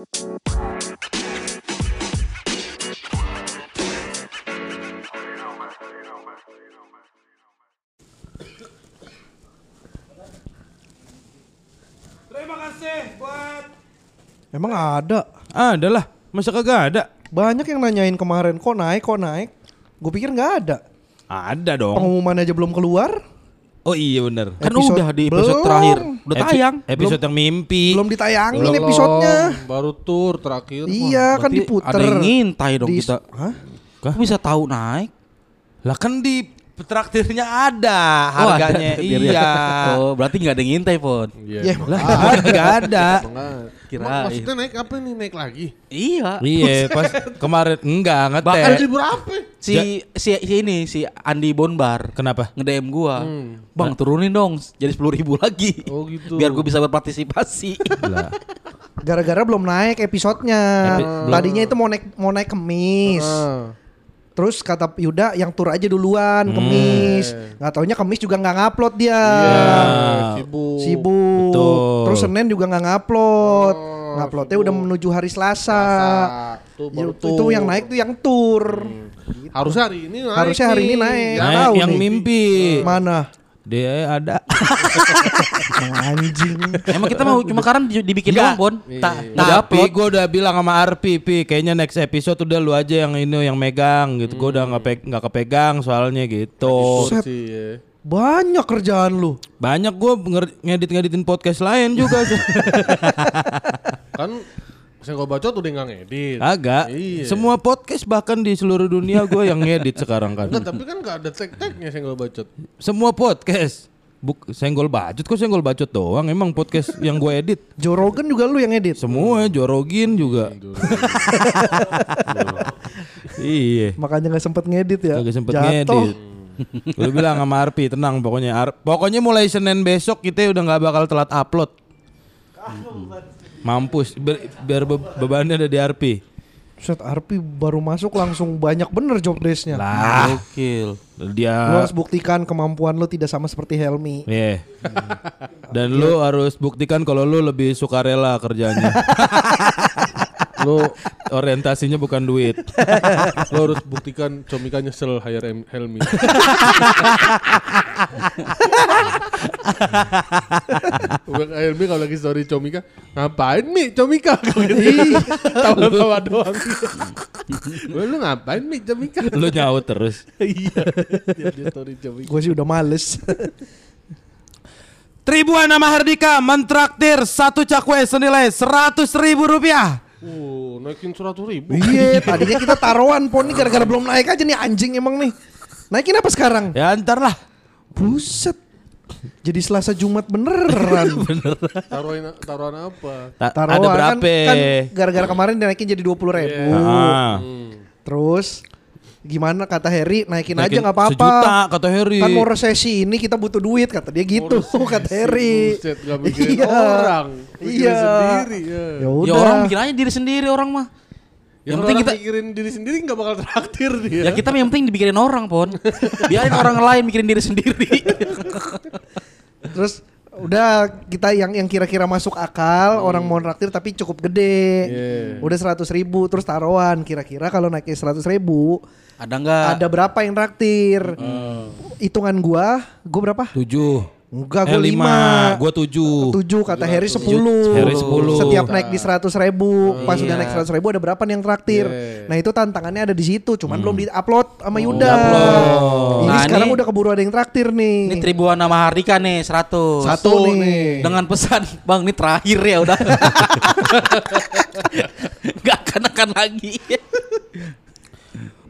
Terima kasih buat Emang ada. Ada lah, masa kagak ada? Banyak yang nanyain kemarin kok naik, kok naik. Gue pikir nggak ada. Ada dong. Pengumuman aja belum keluar, Oh iya bener. Kan Episode- udah di episode belum. terakhir. Udah Epi- tayang. Episode yang mimpi. belum ditayangin Belum, episodenya. Baru tur terakhir. Iya kan Berarti diputer. Ada yang ngintai dong Di- kita. Hah? Kok bisa tahu naik? Lah kan di traktirnya ada Oh, ada harganya. iya. Oh, berarti nggak ada yang ngintai, Pon. Iya. Ya, emang. Lah enggak ada. Emang- Kirain. Emang maksudnya naik apa nih? Naik lagi? Iya. Iya, pas kemarin enggak Bahkan ngetes. di berapa? Si, si si ini si Andi Bonbar Kenapa? nge-DM gua. Hmm. Bang, turunin dong jadi 10.000 ribu lagi. Oh gitu. Biar gue bisa berpartisipasi. Gara-gara belum naik episodenya. Epi-. Tadinya itu mau naik mau naik kemis. Ah. Terus kata Yuda yang tur aja duluan Hmm. kemis. Nggak taunya kemis juga nggak ngupload dia. Iya, sibuk. Sibuk. Betul. Terus Senin juga nggak ngupload. Oh, Nguploadnya udah menuju hari Selasa. Selasa. Tuh, Ya, itu, yang naik tuh yang tur. Harusnya hari ini naik. Harusnya hari ini naik. Ya, tahu yang nih. mimpi. Mana? Dia ada. Anjing. Emang kita mau cuma karena di- dibikin doang, Bon. Ta- Nggak tapi upload. gue udah bilang sama Arpi, Pi, kayaknya next episode udah lu aja yang ini yang megang gitu. Gue udah nggak pe- nggak kepegang soalnya gitu. ya. Banyak kerjaan lu. Banyak gue ngedit-ngeditin podcast lain juga. Kan Senggol bacot udah nggak ngedit. Agak. Iya. Semua podcast bahkan di seluruh dunia gue yang ngedit sekarang kan. Enggak, tapi kan nggak ada tag-tagnya senggol bacot. Semua podcast. Buk, senggol bacot kok senggol bacot doang. Emang podcast yang gue edit. Joe Rogan juga lu yang edit. Semua Jorogin juga. iya. Makanya nggak sempet ngedit ya. Kagak sempet Jatuh. ngedit. Gue bilang sama Arpi tenang pokoknya Ar- pokoknya mulai Senin besok kita udah nggak bakal telat upload. Mampus Ber- biar be- bebannya ada di Arpi. Set Arpi baru masuk langsung banyak bener job desk-nya. Lah, Gokil. Lu dia harus buktikan kemampuan lu tidak sama seperti Helmi. Iya. Dan lu harus buktikan kalau lu lebih sukarela kerjanya. lu orientasinya bukan duit. Lo harus buktikan Comika nyesel hire Helmi. Udah Helmi kalau lagi story Comika, ngapain Mi Comika? Tawa-tawa doang. Lu ngapain Mi Comika? lu nyaut terus. Iya, dia dia story Comika. Gue sih udah males. Tribuan nama Hardika mentraktir satu cakwe senilai seratus ribu rupiah. Oh, naikin seratus ribu. Iya, tadinya kita taruhan pon nih gara-gara belum naik aja nih anjing emang nih. Naikin apa sekarang? Ya ntar lah. Buset. Jadi Selasa Jumat beneran. Taruhin taruhan apa? Ta- Taruhan ada kan, berapa? kan gara-gara kemarin dinaikin jadi 20 ribu. Ah. Terus gimana kata Harry naikin, aja Naikin nggak apa-apa. sejuta, kata Harry. Kan mau resesi ini kita butuh duit kata dia gitu kata Harry. Buset, gak mikirin Iya. orang. Mikirin Iya. sendiri. Ya. Ya udah. Ya orang mikir aja diri sendiri orang mah. Ya, yang penting orang kita mikirin diri sendiri gak bakal traktir dia. ya kita yang penting dipikirin orang, Pon. Biarin orang lain mikirin diri sendiri. Terus udah kita yang yang kira-kira masuk akal orang mau traktir tapi cukup gede. Yeah. Udah seratus ribu terus taruhan kira-kira kalau naiknya seratus ribu Ada nggak? ada berapa yang traktir? Hitungan gua, gua berapa? Tujuh. Enggak, Eh gua lima. Gue tujuh. Tujuh kata Harry sepuluh. Harry 10. Setiap naik di seratus ribu, pas Iya. udah naik seratus ribu ada berapa nih yang traktir? Yeah. Nah itu tantangannya ada di situ, cuman belum di-upload sama Yuda. Ini Nah, sekarang ini- udah keburu ada yang traktir nih. Ini Tribuan nama Hardika nih 100. Satu nih. Dengan pesan, "Bang, ini terakhir ya udah." Gak akan akan lagi.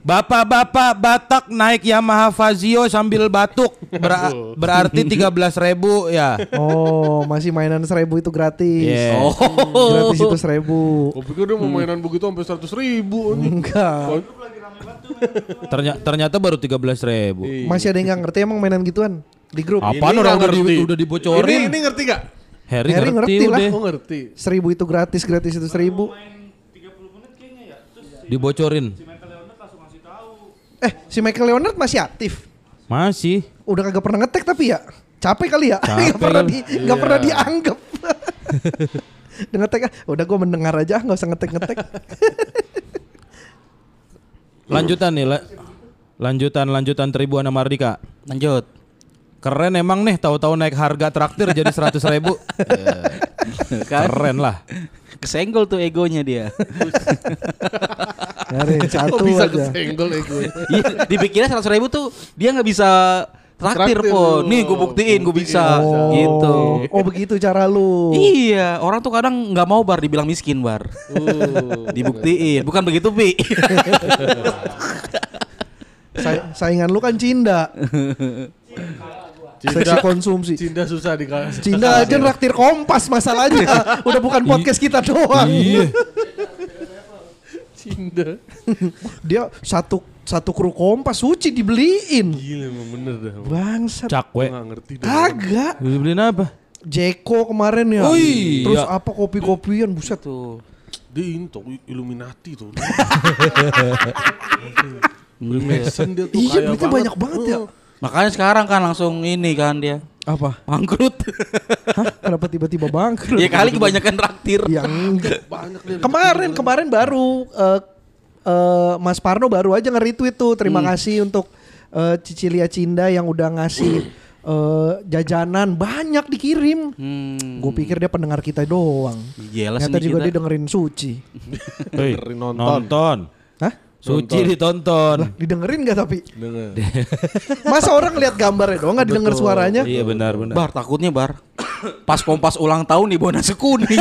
Bapak-bapak Batak naik Yamaha Fazio sambil batuk. Ber- berarti 13 ribu ya. Oh, masih mainan seribu itu gratis. Yeah. Oh. Gratis itu seribu. Gue pikir dia mau mainan begitu sampai seratus ribu. Enggak. Ternyata, ternyata baru 13 ribu. Iya. Masih ada yang nggak ngerti emang mainan gituan di grup. Apaan Ini orang nggak udah, di- ngerti. udah dibocorin. Ini, ini ngerti gak? Harry, Harry ngerti, ngerti lah. Oh ngerti. Seribu itu gratis, gratis itu seribu. Dibocorin. Eh, si Michael Leonard masih aktif. Masih. Udah kagak pernah ngetek tapi ya. Capek kali ya. Capek Gak pernah di, Iya. pernah dianggap. Dengan ngetek ah, udah gue mendengar aja nggak usah ngetek-ngetek. Lanjutan nih, la- lanjutan lanjutan Tribuana Mardika. Lanjut. Keren emang nih tahu-tahu naik harga traktir jadi 100 ribu. Kan Keren lah. Kesenggol tuh egonya dia. Nyari satu bisa aja. kesenggol gue? Iya, dipikirnya seratus ribu tuh dia nggak bisa traktir lu. Nih gue buktiin gue bisa Oh, gitu. Oh begitu cara lu. Iya, orang tuh kadang nggak mau bar dibilang miskin bar. Uh, Dibuktiin, bukan begitu pi. Sa- saingan lu kan Cinda. Seksi konsumsi. Cinta susah dikasih. Cinda aja naktir kompas masalahnya. Udah bukan podcast kita doang. Iya. Cinta. Dia satu satu kru kompas suci dibeliin. Gila emang bener dah. Bangsat. Cakwe. gak ngerti dah. Kagak. Lu beliin apa? Jeko kemarin ya. Oh iya. Terus apa kopi-kopian buset. Tuh. Dia ini tuh Illuminati tuh. Freemason dia tuh Iya kaya duitnya banyak banget ya. Makanya sekarang kan langsung ini kan dia Apa? bangkrut. Hah? Kenapa tiba-tiba bangkrut? ya kali kebanyakan traktir. Yang Banyak dia. kemarin kemarin baru eh, eh, Mas Parno baru aja nge-retweet tuh. Terima kasih untuk eh, Cicilia Cinda yang udah ngasih eh, jajanan banyak dikirim. Hmm. Gue pikir dia pendengar kita doang. Jelas Ternyata juga kita. dia dengerin Suci. Dengerin nonton. nonton. Hah? Suci ditonton. Didengerin gak tapi? Denger. Masa orang lihat gambarnya doang gak didengar suaranya? Iya benar benar. Bar takutnya bar. Pas kompas ulang tahun nih bawa nasi kuning.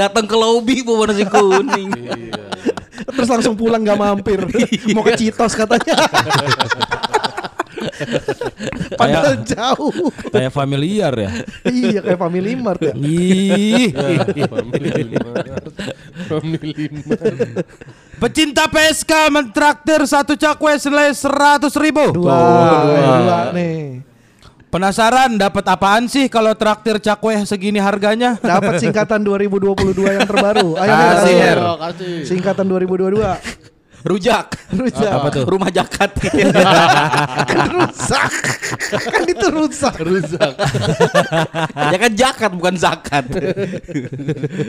Datang ke lobby bawa nasi kuning. Terus langsung pulang gak mampir. Mau ke Citos katanya. Padahal jauh. Kayak familiar ya. iya kayak Family Mart ya. Ih. Mart. Family Mart. Pecinta PSK mentraktir satu cakwe senilai seratus ribu. Dua, dua nih. Penasaran dapat apaan sih kalau traktir cakwe segini harganya? Dapat singkatan 2022 yang terbaru. Kasih. Ayo, kasih. Singkatan 2022. Rujak. Rujak. Apa tuh? Rumah jakat. Kan rusak. kan itu rusak. Rusak. ya kan jakat bukan zakat.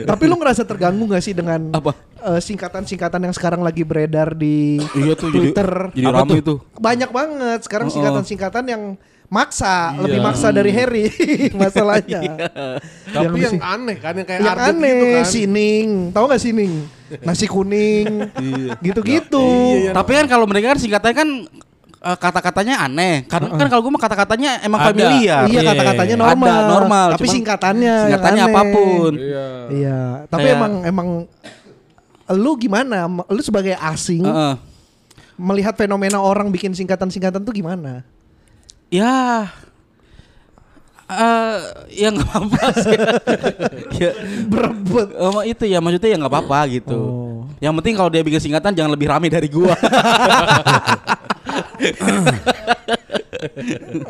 Tapi lu ngerasa terganggu gak sih dengan Apa? eh, singkatan-singkatan yang sekarang lagi beredar di Iya tuh, jadi- Twitter? jadi Apa rame tuh? itu. Banyak banget sekarang singkatan-singkatan yang maksa, Iya. lebih maksa dari Harry masalahnya. Tapi yang sing- aneh kan yang kayak yang aneh, gitu kan. sining, tahu nggak sining? Nasi kuning, gitu-gitu. Iya, Tapi kan kalau mereka kan singkatannya kan eh, kata-katanya aneh. Kan kan kalau gue mah kata-katanya emang Ada. familiar. Iya kata-katanya Ada, normal, normal, tapi cuman singkatannya, yang Singkatannya aneh. apa pun. Iya. Iya, tapi Kayak- emang emang lu gimana? Lu sebagai asing Heeh. melihat fenomena orang bikin singkatan-singkatan tuh gimana? Ya eh ya nggak apa-apa sih. ya, Berebut. eh, itu ya maksudnya ya nggak apa-apa gitu. Oh. Yang penting kalau dia bikin singkatan jangan lebih rame dari gua.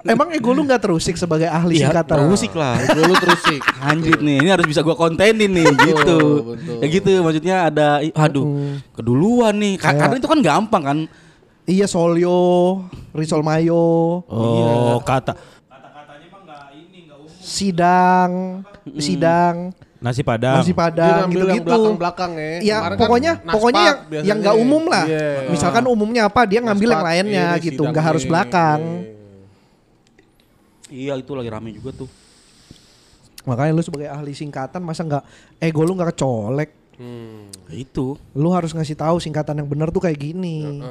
Emang ego lu nggak terusik sebagai ahli Iya, singkatan? terusik lah. Gue lu terusik. Anjir nih, ini harus bisa gua kontenin nih gitu. betul. Ya gitu maksudnya ada aduh, keduluan nih. Ka- Kayak- Karena itu kan gampang kan. Iya Solyo, Risol Mayo, Oh, kata sidang, sidang, nasi padang. nasi padang yang gitu-gitu. belakang-belakang ya. Ya Kemarin kan pokoknya pokoknya yang biasanya. yang nggak umum lah. Iya. Misalkan umumnya apa dia ngambil yang Naspat, lainnya ini gitu, sidang nggak harus belakang. Iya, itu lagi rame juga tuh. Makanya lu sebagai ahli singkatan masa nggak ego lu nggak kecolek. Hmm. Itu. Lu harus ngasih tahu singkatan yang benar tuh kayak gini.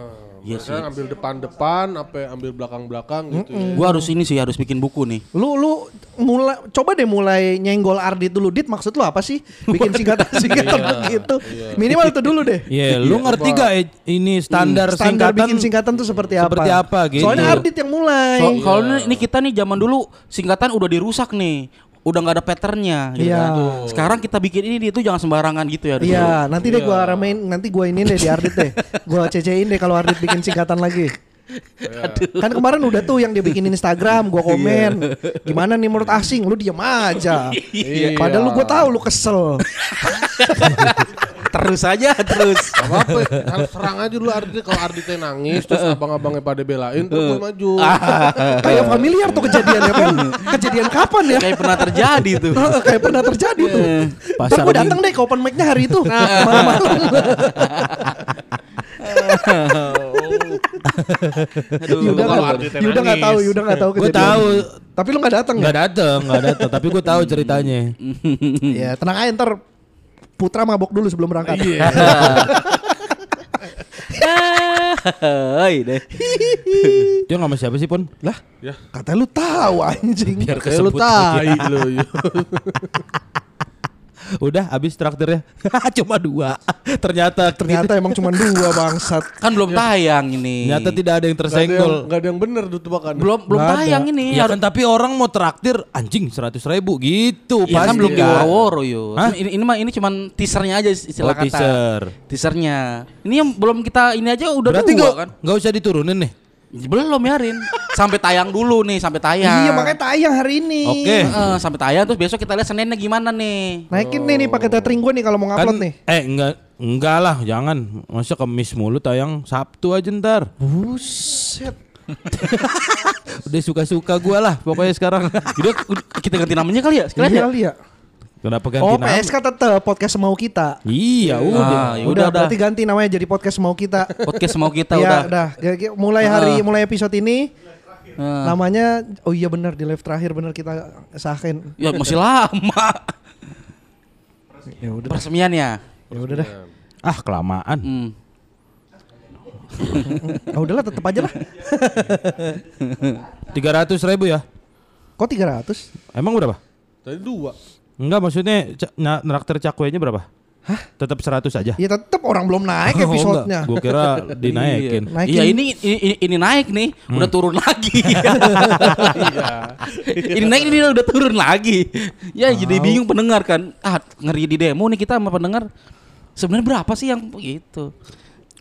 Iya Iya ambil depan-depan, apa ambil belakang-belakang gitu ya. Gua harus ini sih harus bikin buku nih. Lu lu mulai coba deh mulai nyenggol Ardit dulu Dit maksud lu apa sih bikin singkatan-singkatan begitu. Minimal itu dulu deh. Iya, lu ngerti gak ini standar, Standar singkatan bikin singkatan tuh seperti apa? seperti apa gitu. Soalnya Ardit yang mulai. So- Kalau ini kita nih zaman dulu singkatan udah dirusak nih. Udah nggak ada patternnya gitu Iya. kan. Sekarang kita bikin ini itu jangan sembarangan gitu ya. Iya, nanti deh gua ramein, nanti gua ini deh di Ardit deh. Gua cecein deh kalau Ardit bikin singkatan lagi. Kan kemarin udah tuh yang dia bikin Instagram, gua komen. Gimana nih menurut asing? Lu diam aja. Iya. Padahal lu gua tahu lu kesel. terus aja terus. Gak apa-apa, harus serang aja dulu Ardi kalau Ardi teh nangis terus abang-abangnya pada belain terus gue maju. Kayak familiar tuh kejadiannya Bang. Kejadian kapan ya? Kayak pernah terjadi tuh. Heeh, Kayak pernah terjadi tuh. Pasar gue datang deh ke open mic-nya hari itu. Malam-malam. Aduh. Yuda nggak Yuda nggak tahu, Yuda nggak tahu Gue tahu Tapi lu nggak datang nggak nggak? dateng, nggak dateng. Tapi gue tahu ceritanya. Ya tenang aja ntar Putra mabok dulu sebelum berangkat. Iya. Hai deh. Dia nggak sama siapa sih pun? Lah, Ya. katanya lu tahu anjing. Biar kesebut lu. ya. Udah habis traktirnya. Cuma dua. Ternyata Ternyata emang cuma dua bangsat. Kan belum tayang ini. ternyata tidak ada yang Gak ada yang, tersenggol. gak ada yang bener tuh tebakan. belum belum ada. tayang ini. Ya kan tapi orang mau traktir anjing seratus ribu gitu Ya kan pasti belum kan. diworo-woro yo. Hah? Ini, ini mah ini cuman teasernya aja istilah Oh, kata. teaser. Teasernya. Ini yang belum kita ini aja udah Berarti dua nggak kan. nggak usah diturunin nih. Belum ya Rin. Sampai tayang dulu nih, sampai tayang. Iya makanya tayang hari ini. Oke. Heeh, sampai tayang terus besok kita lihat Seninnya gimana nih. Naikin nih nih pakai tethering gue nih kalau mau Kan ngupload nih. eh enggak enggak lah jangan masa kemis mulu tayang Sabtu aja ntar. Buset. Udah suka-suka gua lah pokoknya sekarang. Udah kita ganti namanya kali ya sekalian Iya ya. kali ya. Kenapa ganti Oh nama? PSK tetep podcast mau kita. Iya udah. Ah, ya udah, udah, udah. berarti ganti namanya jadi podcast mau kita. Podcast mau kita Iya, udah. udah. Mulai hari mulai episode ini Heeh. namanya oh iya benar di live terakhir benar kita sahin. Ya masih lama. Ya udah. Peresmiannya. Ya udah dah. Ah kelamaan. Hmm. Ah udahlah tetep aja lah. Tiga ratus ribu ya? Kok 300? Emang berapa? Tadi dua. Enggak maksudnya na- nraktir cakwenya berapa? Hah? Tetap 100 aja. Ya tetep orang belum naik Oh, episodenya. Gue kira dinaikin. Naikin. Iya ini, ini ini naik nih, udah turun lagi. ini naik ini udah turun lagi. Ya jadi bingung pendengar kan. Ah ngeri di demo nih kita sama pendengar. Sebenarnya berapa sih yang begitu?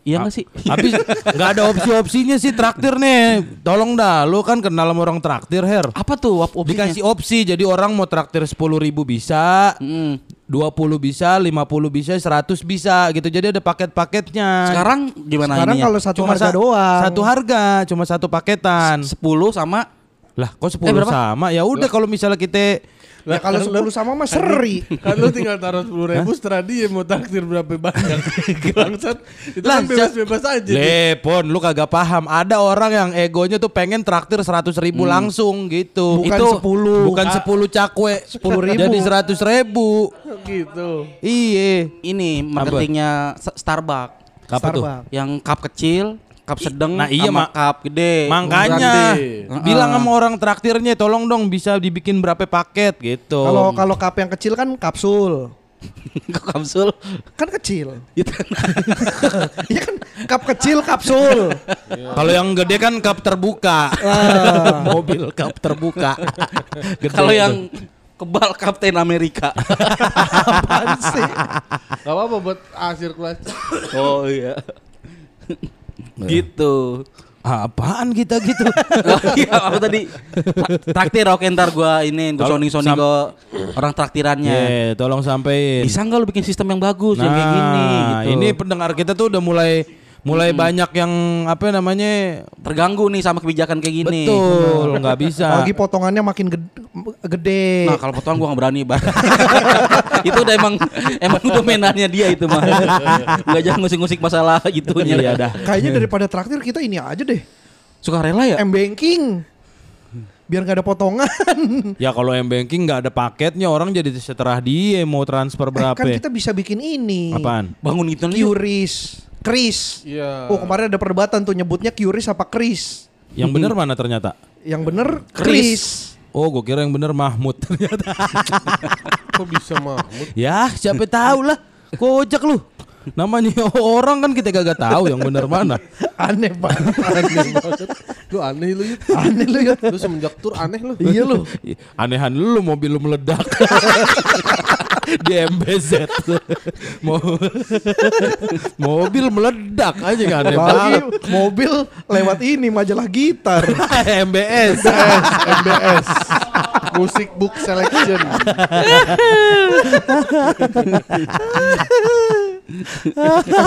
Iya nggak sih? Habis nggak ada opsi-opsinya sih traktir nih. Tolong dah, lu kan kenal sama orang traktir, Her. Apa tuh op opsinya? Dikasih opsi, jadi orang mau traktir 10 ribu bisa, Mm. 20 bisa, 50 bisa, 100 bisa gitu. Jadi ada paket-paketnya. Sekarang gimana Sekarang ininya? kalau satu cuma harga sa- doang. Satu harga, cuma satu paketan. 10 sama Lah, kok 10 Eh, berapa? sama? Ya udah kalau misalnya kita Ya kalau 10 sama mah seri. Kan lu tinggal taruh sepuluh ribu setelah dia mau takdir berapa banyak. Bangsat. Itu Lah, kan bebas-bebas aja. Lepon, lu kagak paham. Ada orang yang egonya tuh pengen traktir 100 ribu langsung gitu. Bukan Itu 10. Bukan 10 cakwe. 10 ribu. Jadi 100 ribu. Gitu. Iya. ini marketingnya Starbucks? Starbucks. yang cup kecil, cup sedang, Nah, iya, sama Mak. cup gede. Makanya Berarti. bilang sama orang traktirnya tolong dong bisa dibikin berapa paket gitu. Kalau kalau cup yang kecil kan kapsul. Kapsul. Kan kecil. Gitu. Iya kan cup kecil kapsul. Kalau yang gede kan cup terbuka. Ah. Mobil cup terbuka. Kalau yang kebal Kapten Amerika. Apaan sih? Gak apa-apa buat A sirkulasi. oh iya. Gitu. Ah, apaan kita gitu? Oh, iya, apa tadi? Tra- Traktir oke ntar gua ini gua soning soning sam- ke orang traktirannya. Ye, tolong sampein. Bisa nggak lu bikin sistem yang bagus yang kayak gini Nah, gitu. ini pendengar kita tuh udah mulai mulai banyak yang apa namanya terganggu nih sama kebijakan kayak gini. betul nggak bisa. Apalagi potongannya makin gede. gede. Nah kalau potongan gua nggak berani bar. itu udah emang emang domenannya dia itu mah. Gak jangan ngusik-ngusik masalah. Iya dah. Kayaknya daripada traktir kita ini aja deh. Suka rela ya? M banking. Biar nggak ada potongan. Ya kalau M banking nggak ada paketnya orang jadi seterah dia mau transfer Eh, berapa? kan kita bisa bikin ini. Apaan? Bangun itu nih. Qris. Kris. Iya. Oh kemarin ada perdebatan tuh nyebutnya Qris apa Kris. Yang bener mana ternyata? Yang bener Kris. Kris. Oh, gue kira yang bener Mahmud ternyata. Kok bisa Mahmud? ya, siapa tahu lah. Kocak lu. Namanya orang kan kita kagak tahu yang bener mana. Aneh banget. Aneh banget. Lu aneh lu Yud. Aneh lu ya. Lu semenjak tur aneh lu. Iya lu. Anehan lu mobil lu meledak. Di MBZ. Mobil meledak aja kan Lagi mobil lewat ini majalah gitar. MBS. MBS. Music Book Selection.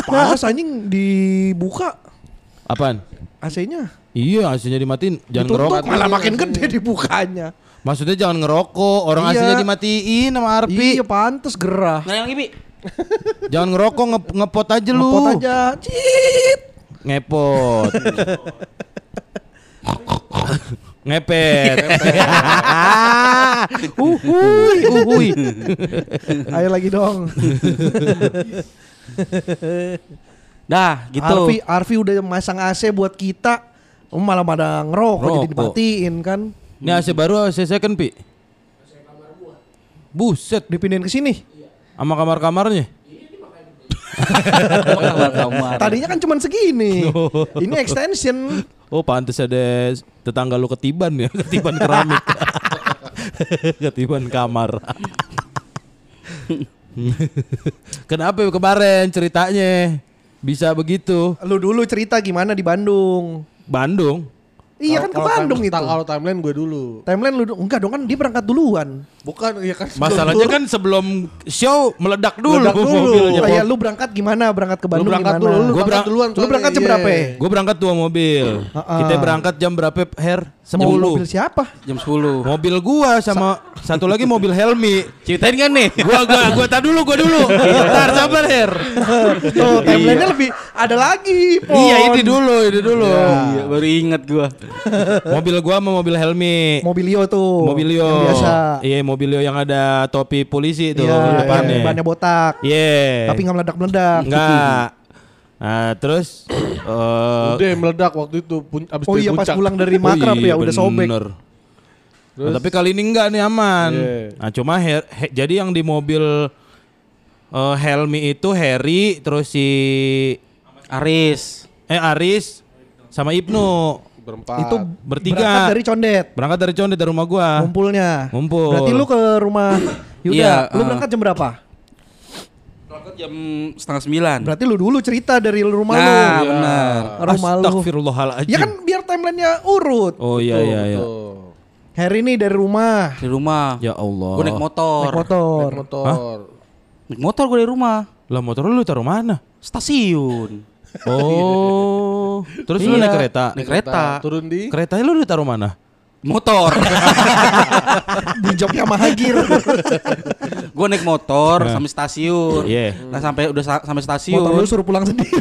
Panas anjing dibuka Apaan? AC-nya. Iya, AC-nya dimatiin. Jangan Ditutup ngerokok. malah makin gede dibukanya. Maksudnya jangan ngerokok. Orang Iya. AC-nya dimatiin sama Arpi. Iya pantes gerah. Nah yang ini Jangan ngerokok, nge- ngepot aja lu. Ngepot aja. Cip. Ngepot. Ngepet. uhuy, uhuy. Ayo lagi dong. Dah gitu. Arfi, Arfi udah masang AC buat kita. Malah pada ngerokok jadi dimatiin kan. Ini AC baru AC second, Pi? Buset, Dipindahin ke sini. sama kamar-kamarnya. Kamar-kamar. Tadinya kan cuma segini. Ini extension. Oh, pantes ada tetangga lu ketiban ya, ketiban keramik. ketiban kamar. Kenapa ya kemarin ceritanya bisa begitu? Lu dulu cerita gimana di Bandung. Bandung. Iya kan ke Bandung time- itu. Kalau timeline gue dulu. Timeline lu enggak dong kan dia berangkat duluan. Bukan, iya kan. Masalahnya kan sebelum show meledak dulu, Meledak dulu. mobilnya. Iya, lu berangkat gimana? Berangkat ke Bandung berangkat gimana? dulu, lu Gua berangkat berang- duluan. Lu berangkat jam iya. berapa? Gue berangkat dua mobil. Heeh. Kita berangkat jam berapa, Her? 10. mobil siapa? Jam 10. Mobil gua sama satu lagi mobil Helmi. Ceritain kan nih? Gua gua gua tar dulu, gua dulu. Ntar sabar, Her. Tuh, timeline-nya lebih ada lagi. Pon. Iya, ini dulu, ini dulu. Iya, baru inget gua. Mobil gua sama mobil Helmi. Mobilio tuh. Mobilio. Yang biasa. Iya, mobilio yang ada topi polisi tuh Iya, di depannya. yang bannya botak. Iya. Tapi nggak meledak-meledak. enggak. Nah, terus eh Udah meledak waktu itu pun abis Oh iya pas pulang dari Makrab oh iya, ya udah sobek. bener. Nah, tapi kali ini enggak nih aman. Iya. Nah, cuma Her- He- jadi yang di mobil eh, Helmi itu Harry terus si Aris. eh Aris sama Ibnu berempat. Itu Bertiga. berangkat dari Condet. berangkat dari Condet dari rumah gua. Ngumpulnya. Ngumpul. Berarti lu ke rumah Yuda. Iya, lu uh. berangkat jam berapa? Berangkat jam setengah sembilan. Berarti lu dulu cerita dari rumah Nah, lu. benar. Rumah lu. Astagfirullahaladzim. Ya kan biar timelinenya urut. Oh iya iya iya. tuh. Harry ini dari rumah. Di rumah. Ya Allah. Gue naik motor. Naik motor. Naik motor. Naik motor gue dari rumah. Lah motor lu taruh mana? Stasiun. Oh. Terus lu Iya, naik kereta. Naik kereta. Turun di Keretanya lu ditaruh mana? Motor. Di joknya sama Hagir. gue naik motor sampai stasiun. Iya. Nah sampai udah sa- sampai stasiun. Motor lu suruh pulang sendiri.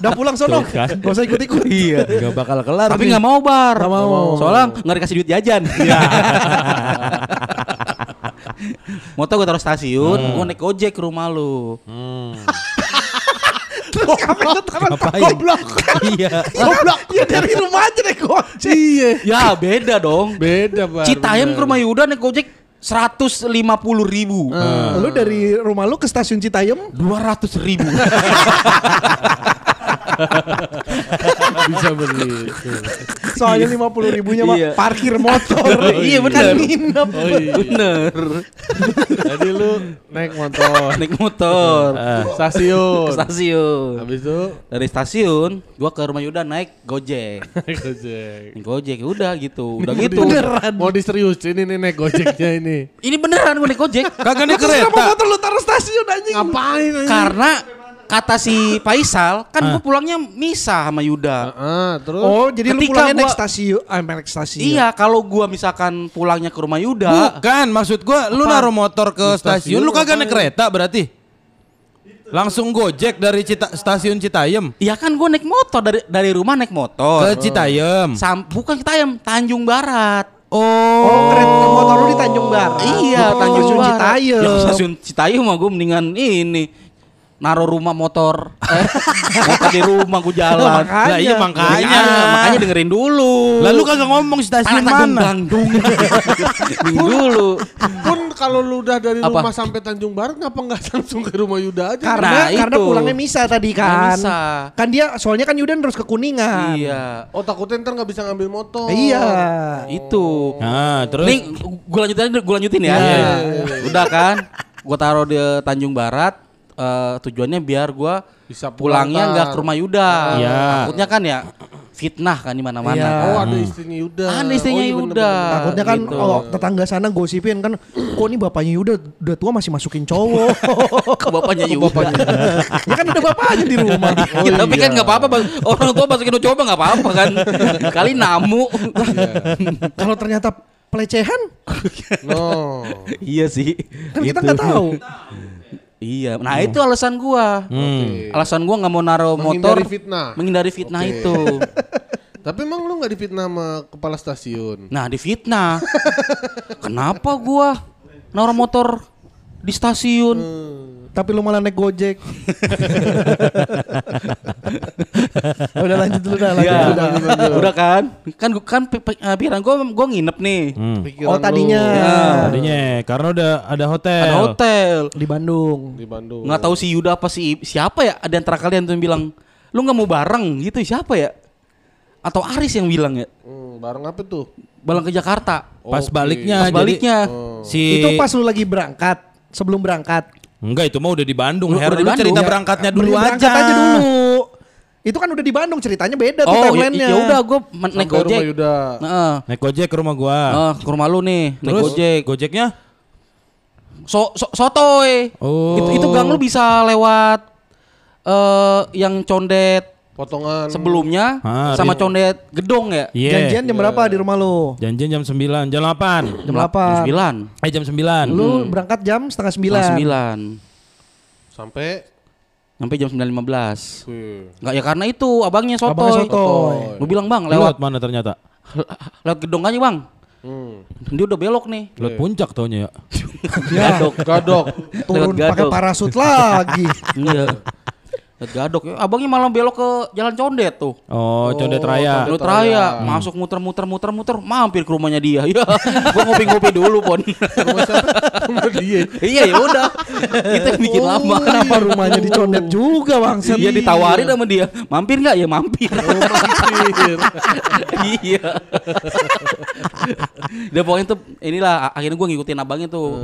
Udah pulang sono. Kan. Gak usah ikut-ikut. Iya. Gak bakal kelar. Tapi nggak mau bar. Nggak mau. Soalnya nggak dikasih duit jajan. Motor gue taruh stasiun, gue naik ojek ke rumah lu. Terus taruh Ngapain? goblok. Iya. Goblok. Ya dari rumah aja deh gojek. Iya. Ya beda dong. Beda, Bar. Citayam ke rumah Yuda naik ojek seratus lima puluh ribu. Lu dari rumah lu ke stasiun Citayam Dua ratus ribu. bisa beli. soalnya lima puluh ribunya mah Iya. parkir motor. Iya, Kan bener. nginep. Oh iya. Bener. Jadi lu naik motor Naik motor. stasiun. Ke stasiun. Habis itu Dari stasiun, gua ke rumah Yuda naik gojek. naik gojek. Gojek, udah gitu. Udah Mau gitu. di- Mau diserius ini nih naik gojeknya ini. Ini beneran gue naik gojek. Kagak naik Terus kenapa kereta. motor lu taruh stasiun anjing? Ngapain aja? Karena kata si Faisal, kan gue pulangnya misah sama Yuda. Ah, terus Oh, jadi lu Ketika pulangnya naik gua- stasiun, ah, naik stasiun. Iya, kalau gua misalkan pulangnya ke rumah Yuda, Bukan, maksud gua lu naruh motor ke stasiun stasiun, lu kagak naik kereta berarti. Langsung gojek dari Cita, stasiun Citayam ya kan gue naik motor dari dari rumah naik motor. ke Citayam. Sam, bukan Citayam, Tanjung Barat. Oh, Oh, kereta motor lu di Tanjung Barat. Iya, Bukan Tanjung Barat. Citayam. Ya, stasiun Citayam mah gue mendingan ini naruh rumah motor eh, motor di rumah gue jalan. Makanya. Lah iya makanya. Makanya, makanya dengerin dulu. Lalu kagak ngomong stasiun Tanjung mana? Bandung. Dulu. pun kalau lu udah dari Apa? rumah sampai Tanjung Barat ngapa nggak langsung ke rumah Yuda aja? Karena Nah, karena itu. pulangnya misa tadi kan. Misa. Kan dia soalnya kan Yudan terus ke Kuningan. Iya. Oh takutnya ntar nggak bisa ngambil motor. Iya. Itu. Nah, terus Nih, gue lanjutin gue lanjutin ya. Iya, iya, Udah kan, gue taruh di Tanjung Barat. Eh, tujuannya biar gua Bisa pulangnya pulang, nggak kan? ke rumah Yuda. Iya. Takutnya kan ya fitnah kan di mana-mana Iya. kan. Oh ada istrinya Yuda. Ada istrinya Oh, iya, Yuda. bener-bener. Takutnya kan gitu. kalau tetangga sana gosipin kan kok ini bapaknya Yuda udah tua masih masukin cowok. ke bapaknya Yuda. ya kan ada bapaknya di rumah. Ya, tapi kan nggak apa-apa bang. Orang tua masukin coba nggak apa-apa kan. Kali namu. Kalau ternyata pelecehan No. iya sih. kan kita nggak tahu. Iya. Nah itu alasan gua. Oke. Alasan gua nggak mau naruh motor. Menghindari fitnah. Menghindari fitnah Oke. itu. Tapi emang lu gak difitnah sama kepala stasiun? Nah difitnah. Kenapa gua naruh motor di stasiun? Tapi lu malah naik gojek. udah lanjut dulu dah, lanjut Iya. dulu dah. Udah kan? Kan gua- kan pi- pi- eh, pikiran gua gua nginep nih. Pikiran Oh tadinya lu Ya. Tadinya karena udah ada hotel. Ada hotel. di Bandung. di Bandung. Nggak tahu si Yuda apa si siapa ya? Ada antara kalian tuh yang bilang, lu nggak mau bareng gitu siapa ya? Atau Aris yang bilang ya? Hmm, bareng apa tuh? Bareng ke Jakarta. Pas Oke. baliknya Pas jadi baliknya. si Itu pas lu lagi berangkat, sebelum berangkat. Enggak itu mah udah di Bandung. Lu Her, udah di lu cerita Bandung? berangkatnya Ya, dulu berangkat aja. aja dulu. Itu kan udah di Bandung ceritanya beda tuh Oh, ya, timelinenya. ya udah gue naik gojek. rumah Yuda. Heeh. Naik gojek ke rumah gua. Eh, ke rumah lu nih, naik Terus gojek. Gojeknya? So, so sotoy. Oh. Itu itu gang lu bisa lewat eh yang condet Potongan. sebelumnya Ah, sama condet gedong ya? Iya. Janjian jam berapa di rumah lu? Janjian jam 9, jam 8. Jam 8. 9. Eh jam 9. Lu berangkat jam setengah sembilan. 9. Sampai. Sampai jam 9.15. Wih. Enggak ya karena itu abangnya sotoy. Abangnya sotoy. Lu bilang, "Bang, Lewat lewat mana ternyata? lewat gedong aja, Bang." Hmm. Dia udah belok nih. Lewat puncak taunya ya. Gadok. Gadok. Turun pakai parasut lagi. Iya. Lewat gadok. Ya, Abangnya malah belok ke jalan condet tuh. Oh, Condet Raya. Lu raya, masuk muter-muter muter-muter, mampir ke rumahnya dia. Ya, gua ngopi-ngopi dulu, Pon. Rumah siapa? Rumah dia. iya, ya udah. Yang bikin lama. Kenapa rumahnya dicondet juga bang? Iya ditawarin sama dia. Mampir nggak? Ya mampir. Mampir. iya. Dia pokoknya tuh inilah akhirnya gua ngikutin abangnya tuh.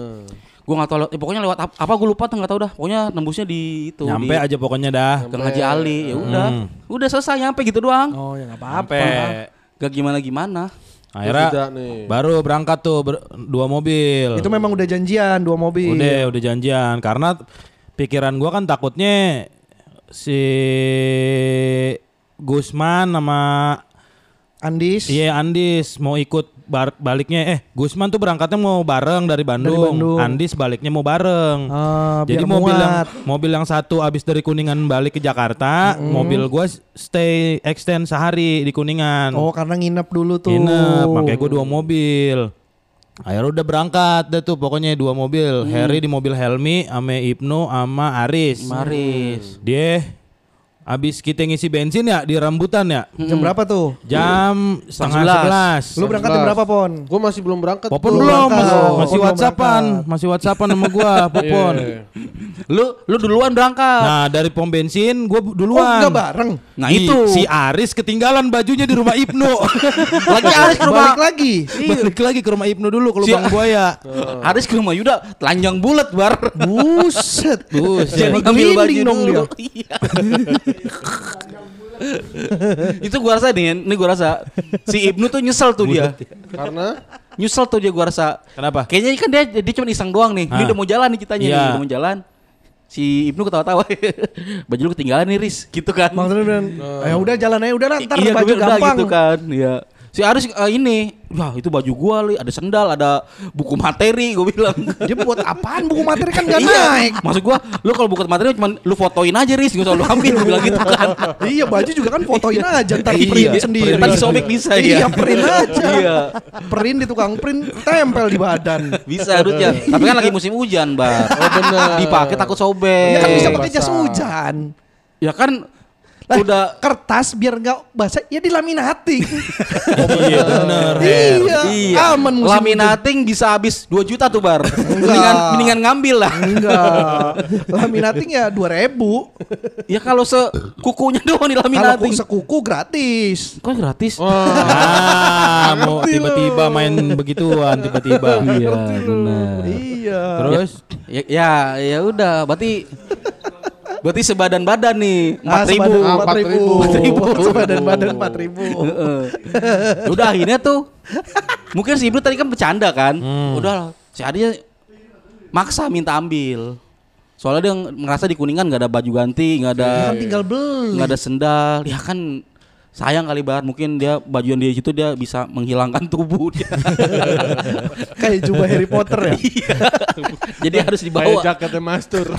Gua nggak tahu eh, pokoknya lewat ap- apa gua lupa tuh nggak tahu dah. Pokoknya nembusnya di itu Nyampe di aja pokoknya dah. Gang Haji Ali. Ya udah. Hmm. Udah selesai nyampe gitu doang. Oh ya nggak apa-apa. Gak gimana-gimana. akhirnya Tidak nih. baru berangkat tuh ber- dua mobil. Itu memang udah janjian dua mobil. Udah, udah janjian karena pikiran gua kan takutnya si Gusman sama Andis. Iya Andis mau ikut bar- baliknya eh Gusman tuh berangkatnya mau bareng dari Bandung. Bandung. Andis baliknya mau bareng. Ah, Jadi mobil yang muat. mobil yang satu abis dari Kuningan balik ke Jakarta, mobil gua stay extend sehari di Kuningan. Oh karena nginep dulu tuh. Nginep, makanya gue dua mobil. Akhirnya udah berangkat deh tuh pokoknya dua mobil. Harry di mobil Helmi, ame Ibnu, sama Aris. Maris. Dia abis kita ngisi bensin ya di rambutan ya. Jam berapa tuh? Jam setengah sebelas. sebelas. Lu berangkat jam berapa pon? Gue masih belum berangkat. Popon belum, berangkat. masih, Popon masih belum whatsappan, masih whatsappan sama gua, Popon. Iya. Lu lu duluan berangkat. Nah dari pom bensin gua Oh duluan. enggak bareng. Nah, Di- itu. si Aris ketinggalan bajunya di rumah Ibnu. Lagi Aris ke rumah Balik lagi. Balik lagi ke rumah Ibnu dulu ke Si- lubang buaya. Aris ke rumah Yuda telanjang bulat bar. Buset. Buset. Jadi ngambil baju dong dulu. dia. Iya. itu gua rasa nih, ini gua rasa si Ibnu tuh nyesel tuh dia. Karena Nyesel tuh dia gua rasa. Kenapa? Kayaknya kan dia dia cuma iseng doang nih. Ini Ah. udah mau jalan nih kitanya Iya. nih, udah mau jalan. Si Ibnu ketawa-tawa. baju lu ketinggalan nih, Riz. Gitu kan. Tren bilang, ya udah jalan aja udah lah, ntar iya, baju udah gampang. gitu kan. Iya. Si Aris eh, ini, wah itu baju gua li, ada sendal, ada buku materi, gua bilang. Dia buat apaan buku materi kan gak Iya. naik. Maksud gua, lu kalau buku materi cuma lu fotoin aja Riz, gak usah lu ambil, gua bilang gitu kan. iya baju juga kan fotoin aja ntar Iya, print sendiri. print sobek bisa Iya ya. print aja. Iya. Print di tukang print tempel di badan. Bisa harusnya. Tapi kan lagi musim hujan, Bar. Oh benar. Dipakai takut sobek. Ya kan bisa pakai jas hujan. Ya kan Lah, udah kertas biar nggak basah ya dilaminating. iya bener. Her. iya, aman musim Laminating bisa habis 2 juta tuh, Bar. Mendingan mendingan ngambil lah. Enggak. Laminating ya 2000. ya kalau sekukunya doang di Kalau laminating. sekuku gratis. Kok gratis? Ah, mau Ngerti tiba-tiba main begituan tiba-tiba. Iya, benar. Iya. Terus Ya, ya, ya udah, berarti Berarti sebadan badan nih, Ah, empat ribu. sebadan Ah, empat ribu. 4.000. Sebadan badan empat ribu. Heeh. Udah akhirnya tuh mungkin si Ibnu tadi kan bercanda kan. Udah si Adi maksa minta ambil. Soalnya dia ngerasa di Kuningan nggak ada baju ganti, nggak ada Kan tinggal beli. nggak ada sendal. Ya kan sayang kali banget mungkin dia baju yang dia situ dia bisa menghilangkan tubuh dia. Kayak jubah Harry Potter ya. Iya. Jadi harus Kayak dibawa jaketnya Mastur.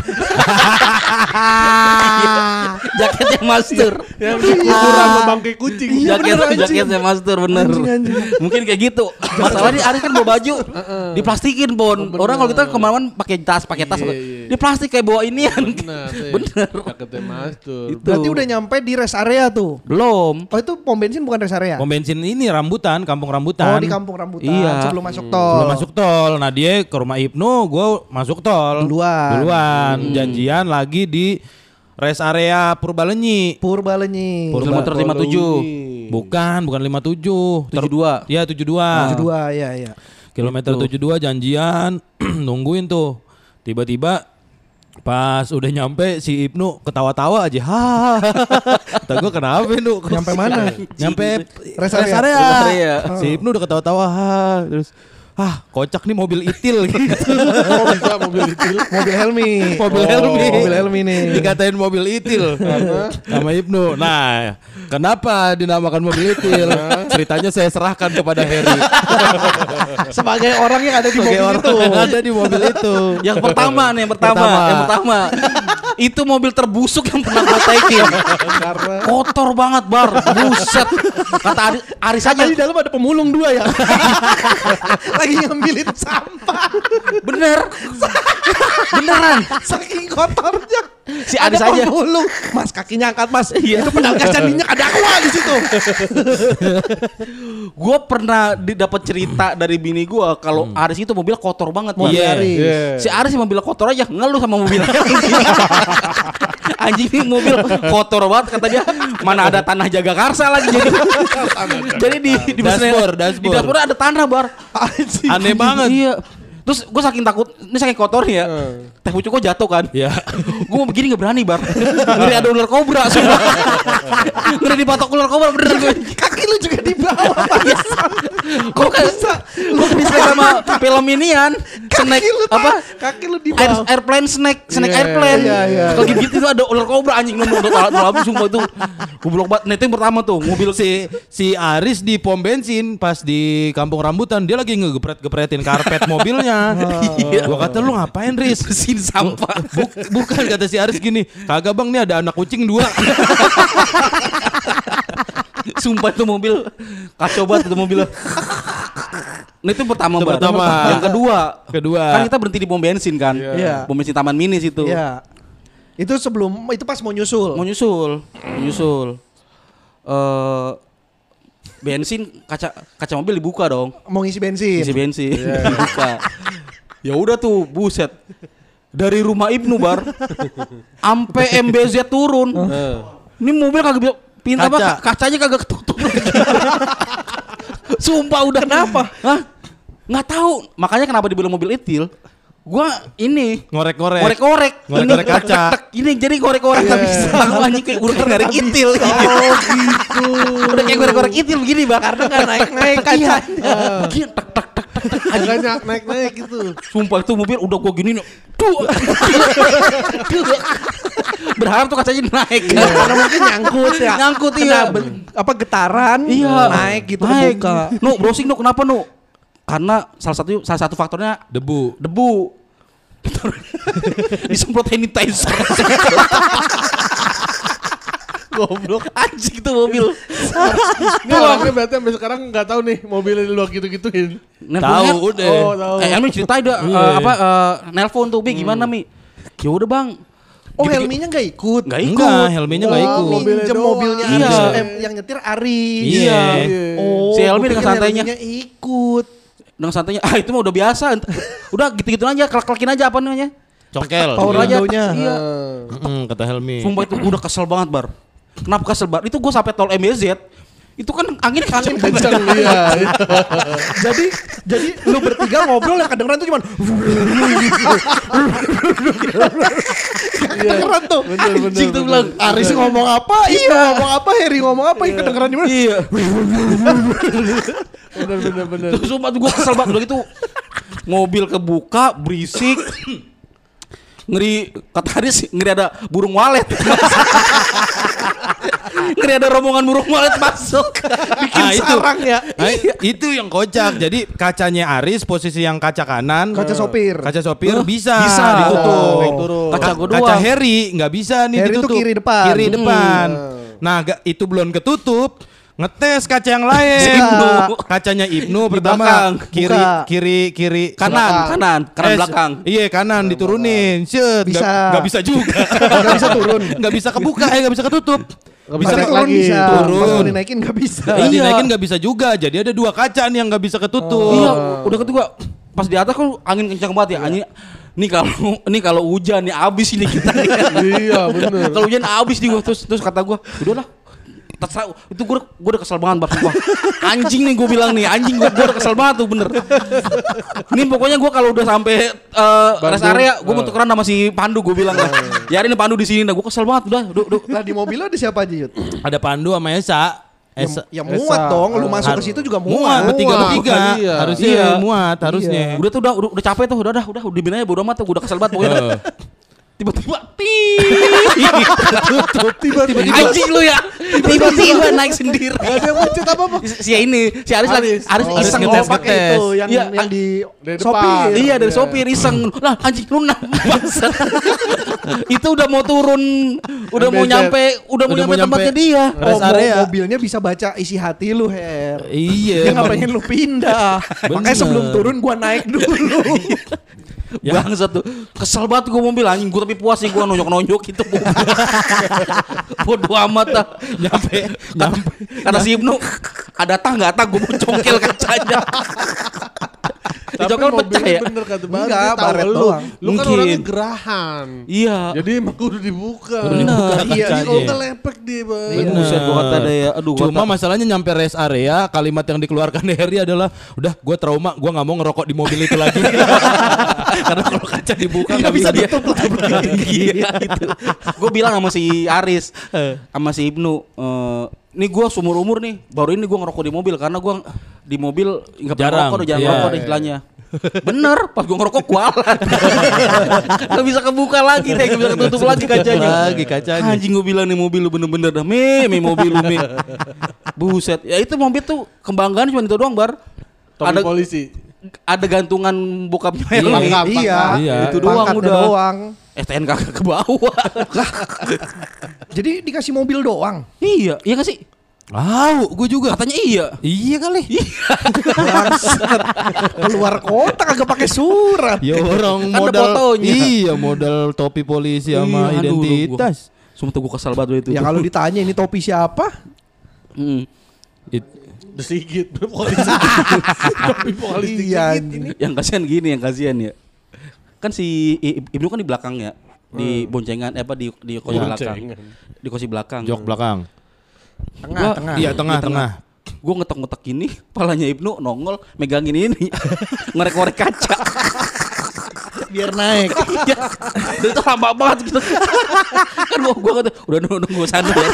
jaketnya master. yang ukuran sama bangkai kucing. Iya, Jaket jaketnya master bener. Anjing, anjing. Mungkin kayak gitu. Masalahnya Aris kan bawa baju diplastikin pon. Orang kalau kita ke mana-mana pakai tas, pakai tas. Iya, iya. Di plastik kayak bawa inian. Bener. Jaketnya Mastur. Itu. Berarti udah nyampe di rest area tuh. Belum. Oh itu pom bensin bukan rest area? Pom bensin ini rambutan, kampung rambutan. Oh di kampung rambutan Iya. sebelum masuk tol. Belum masuk tol. Nah dia ke rumah Ibnu, gue masuk tol. Duluan. Duluan. Janjian lagi di rest area Purbalenyi. Purbalenyi. Pur- Kilometer 57. Bukan, bukan 57. Ter- 72. Iya 72. 72 ya ya. Kilometer 72 janjian nungguin tuh. Tiba-tiba pas udah nyampe si Ibnu ketawa-tawa aja. Ha. Kata gue kenapa Ibnu? Nyampe mana? Nyampe Rest rest area. area. Rest area. Si Ibnu udah ketawa-tawa. Ha. Terus ah kocak nih mobil itil gitu. Oh mobil itu. Mobil Helmi. mobil Oh, Helmi. Mobil Helmi nih. Dikatain mobil itil sama Ibnu. Nah, kenapa dinamakan mobil itil? Ceritanya saya serahkan kepada Heri. Sebagai orang yang ada di Sebagai mobil orang itu. yang ada di mobil itu. Yang pertama nih, yang pertama, Pertama. yang pertama. itu mobil terbusuk yang pernah gue taikin. Kotor banget, Bar. Buset. Kata Aris, Aris aja. Di dalam ada pemulung dua ya. Lagi ngambilin sampah. Bener. Beneran. Saking kotornya. Si ada aja. pemulung. Mas kakinya angkat mas. Itu pedal gas dan minyak ada aqua di situ. Gue pernah dapat cerita dari bini gue kalau Aris itu mobil kotor banget. Bang. Mobil Iya. Aris. Iya. Si Aris yang mobil kotor aja ngeluh sama mobilnya. Anjing ini mobil kotor banget kata dia. Mana ada tanah jaga karsa lagi jadi. jadi di di Dashboard, di dashboard. dashboard ada tanah bar. Aneh banget. Iya. Terus gue saking takut, ini saking kotor ya. Teh pucuk gue jatuh kan. Ya. gue mau begini gak berani bar. Ngeri ada ular kobra semua. Ngeri dipatok ular kobra bener gue. Kaki lu juga di bawah. Gue kan gue bisa sama film inian. Snack lu apa? Kaki lu di Air, bawah. airplane snack, snack Iya, airplane. iya, iya. Kalau gitu itu ada ular kobra anjing nemu udah tahu habis sumpah itu. Goblok banget. Nah, itu yang pertama tuh, mobil si Si si Aris di pom bensin pas di kampung rambutan dia lagi ngegepret-gepretin karpet mobilnya. Iya. Gua kata lu ngapain Riz? bersihin sampah. Buk- bukan kata si Aris gini, kagak bang nih ada anak kucing dua. Sumpah itu mobil kacau banget itu mobil. Nah itu pertama, Itu Bar. pertama. Yang kedua, Kedua. kan kita berhenti di pom bensin kan. Iya. Pom bensin Taman Mini situ. Iya. Itu sebelum itu pas mau nyusul. Mau nyusul, mau nyusul. Eh bensin kaca kaca mobil dibuka dong. Mau ngisi bensin. isi bensin dibuka. Ya udah tuh, buset. Dari rumah Ibnu bar, ampe MBZ turun. Ini mobil kagak bisa pintu apa Kaca. kacanya kagak ketutup. Sumpah udah kenapa? Hah? Nggak tahu. Makanya kenapa dibilang mobil itil? Gua ini Ngorek-ngorek. Ngorek-ngorek. Ngorek-ngorek Ini, kaca. tek, Ini jadi ngorek-ngorek tapi aku anjing kayak udah ngorek itil. Oh gitu. Udah kayak ngorek-ngorek itil begini, Bang. Karena nggak naik-naik kacanya. Begini tek tek tek tek. tek. Makanya naik-naik gitu. Sumpah itu mobil udah gua gini nih. Duh. Berharap tuh kacanya naik. Iya, Karena mungkin nyangkut ya. Nyangkut, iya. apa getaran Iya. naik gitu naik. kebuka. Nu, browsing nu kenapa nu? Karena salah satu salah satu faktornya Debu. debu. Disemprot sanitizer. Goblok anjing tuh mobil. Nggak orangnya berarti sampai sekarang nggak tahu nih mobilnya lu gitu-gituin. Nelponnya- Tahu udah. Oh tahu. Eh, Elmi cerita ada eh, apa eh, nelpon tuh, Bi gimana Mi? Ya udah Bang. Oh Gitu-gitu. Helminya nggak ikut. Nggak ikut. Enggak, Helminya nggak Oh, ikut. mobilnya minjem mobilnya Iya. Aris. Eh, yang nyetir Aris. Iya. Oh, Si Helmi dengan santainya. Helminya ikut. Dengan santainya, ah itu mah udah biasa. Udah gitu-gitu aja, kelak-kelakin aja apa namanya? Cokel. Power Iya. aja. Iya. Kata Helmi. Sumpah itu udah kesel banget bar. Kenapa kesel bar? Itu gue sampai tol MBZ Itu kan angin Kencang iya. iya. jadi jadi lu bertiga ngobrol yang kedengeran tuh cuman kedengeran tuh. Bener bener. Anjing tuh bilang, Aris ngomong apa, Ibnu ngomong apa, Heri ngomong apa, yang kedengeran di mana? Iya. Bener bener bener. Terus sumpah tuh gue kesel banget udah gitu. Mobil kebuka, berisik. Ngeri kata Haris ngeri ada burung walet. ngeri ada rombongan burung walet masuk. Bikin Ah, itu. sarang ya. Ah, itu yang kocak. Jadi kacanya Aris posisi yang kaca kanan. Kaca sopir. Kaca sopir Hah? bisa, Bisa. ditutup. Turun. Kaca gua Kaca. Harry nggak bisa nih Harry ditutup. kiri depan. Kiri Hmm. depan. Nah, ga- itu belum ketutup. Ngetes kaca yang lain. Kacanya Ibnu pertama belakang. kiri Buka. kiri kiri Kanan, Belakang. kanan, kanan Eh, belakang. Iya kanan diturunin. Set, Bisa. Nggak, bisa juga. Nggak bisa turun. Nggak bisa kebuka, eh nggak bisa ketutup. Nggak Bisa naik turun lagi. bisa, Turun. pas dinaikin nggak bisa. Iya. Dinaikin nggak bisa juga. Jadi ada dua kaca nih yang nggak bisa ketutup. Iya, udah gitu gua pas di atas kan angin kencang banget ya. Angin Nih kalau ini kalau hujan nih abis ini kita. Iya bener. kalau hujan abis nih gua terus terus kata gua, udahlah. Terserah, itu gue gue udah kesel banget bar sumpah. Anjing nih gue bilang nih, anjing gue gue udah kesel banget tuh bener. Ini pokoknya gue kalau udah sampai eh, rest area, gue mau tukeran sama si Pandu gue bilang lah. Ya ini Pandu di sini, dah gue kesel banget udah, udah, udah. Lah di mobil lo ada siapa aja, Yud? Ada Pandu sama Esa. Esa. Ya muat dong, lu masuk ke situ juga muat muat. bertiga bertiga kan iya. harusnya Iya. muat harusnya Udah tuh udah, udah udah capek tuh, udah udah udah udah aja bodo amat tuh, gue udah kesel banget pokoknya. Tiba-tiba tutup Tiba-tiba. Anjing lu ya. Tiba-tiba naik sendiri. Gak ada yang macet apa apa. Si ini, si Aris lagi, Aris. Oh, iseng ngetes, ngetes. itu yang Iya, yang di sopir. depan. Iya dari Iya. sopir iseng Lah anjing lu Itu udah mau turun Udah mau nyampe Udah mau nyampe tempatnya dia Oh, Rest area. mobilnya bisa baca isi hati lu, Her. iya Dia pengen lu pindah. Makanya sebelum turun gua naik dulu. Ya. Bangsat tuh Kesel banget gue mobil anjing. Gue tapi puas sih gue nonyok-nonyok gitu Bodo amat dah. Nyampe nyampe. Kata si Ibnu Ada tah nggak tah? Gue mau congkel kacanya Tapi Dicongkel pecah ya bener kata Bang. Enggak, baret lu. doang. Lu kan Mungkin. orangnya gerahan. Iya Jadi emang kudu dibuka. Udah dibuka Iya, Iya, kalau nggak lepek dia bang. Bener. Buset gue kata ada ya Aduh gua Cuma kata- masalahnya nyampe rest area kalimat yang dikeluarkan Harry adalah udah gue trauma gue nggak mau ngerokok di mobil itu lagi karena kalau kaca dibuka nggak bisa dia tutup Iya gitu. Gue bilang sama si Aris, sama si Ibnu, nih gue seumur umur nih, baru ini gue ngerokok di mobil karena gue di mobil nggak pernah Jarang, ngerokok, udah jarang iya. ngerokok deh istilahnya. Bener, pas gue ngerokok kualat. Gak bisa kebuka lagi deh, gak bisa ketutup lagi kacanya. Lagi kacanya. Anjing gue bilang nih mobil lu bener-bener dah, me, me mobil lu me. Buset, ya itu mobil tuh kebanggaan cuma itu doang bar. Topi Ada polisi. Ada gantungan bokapnya Iya. Helmi. Pangkat, Iya, pangkat. Iya. Itu doang Pangkatnya udah. doang. STNK ke bawah. Jadi dikasih mobil doang. iya, iya gak sih? Wow, gue juga. Katanya iya. Iya kali. Bangsat. Keluar kota kagak pakai surat. Ya orang Kan ada modal fotonya. Iya, modal topi polisi sama Iya, aduh, identitas. Sumpah gue kesal banget itu. Ya kalau ditanya ini topi siapa? Hmm. The Sigit. Polisi. Topi polisi. Iya, Sigit ini. Yang kasihan gini, yang kasihan ya. Kan si Ibnu kan di belakang ya. Di boncengan eh apa di di kursi belakang. Di kursi belakang. Jok belakang. Tengah, Gua- tengah. Iya, tengah, Di tengah. Gue ngetok-ngetok ini, palanya Ibnu nongol megangin ini, ngorek-ngorek kaca. Biar naik. Iya. Itu lama banget gitu. kan gua gua kata udah nunggu nunggu sana ya.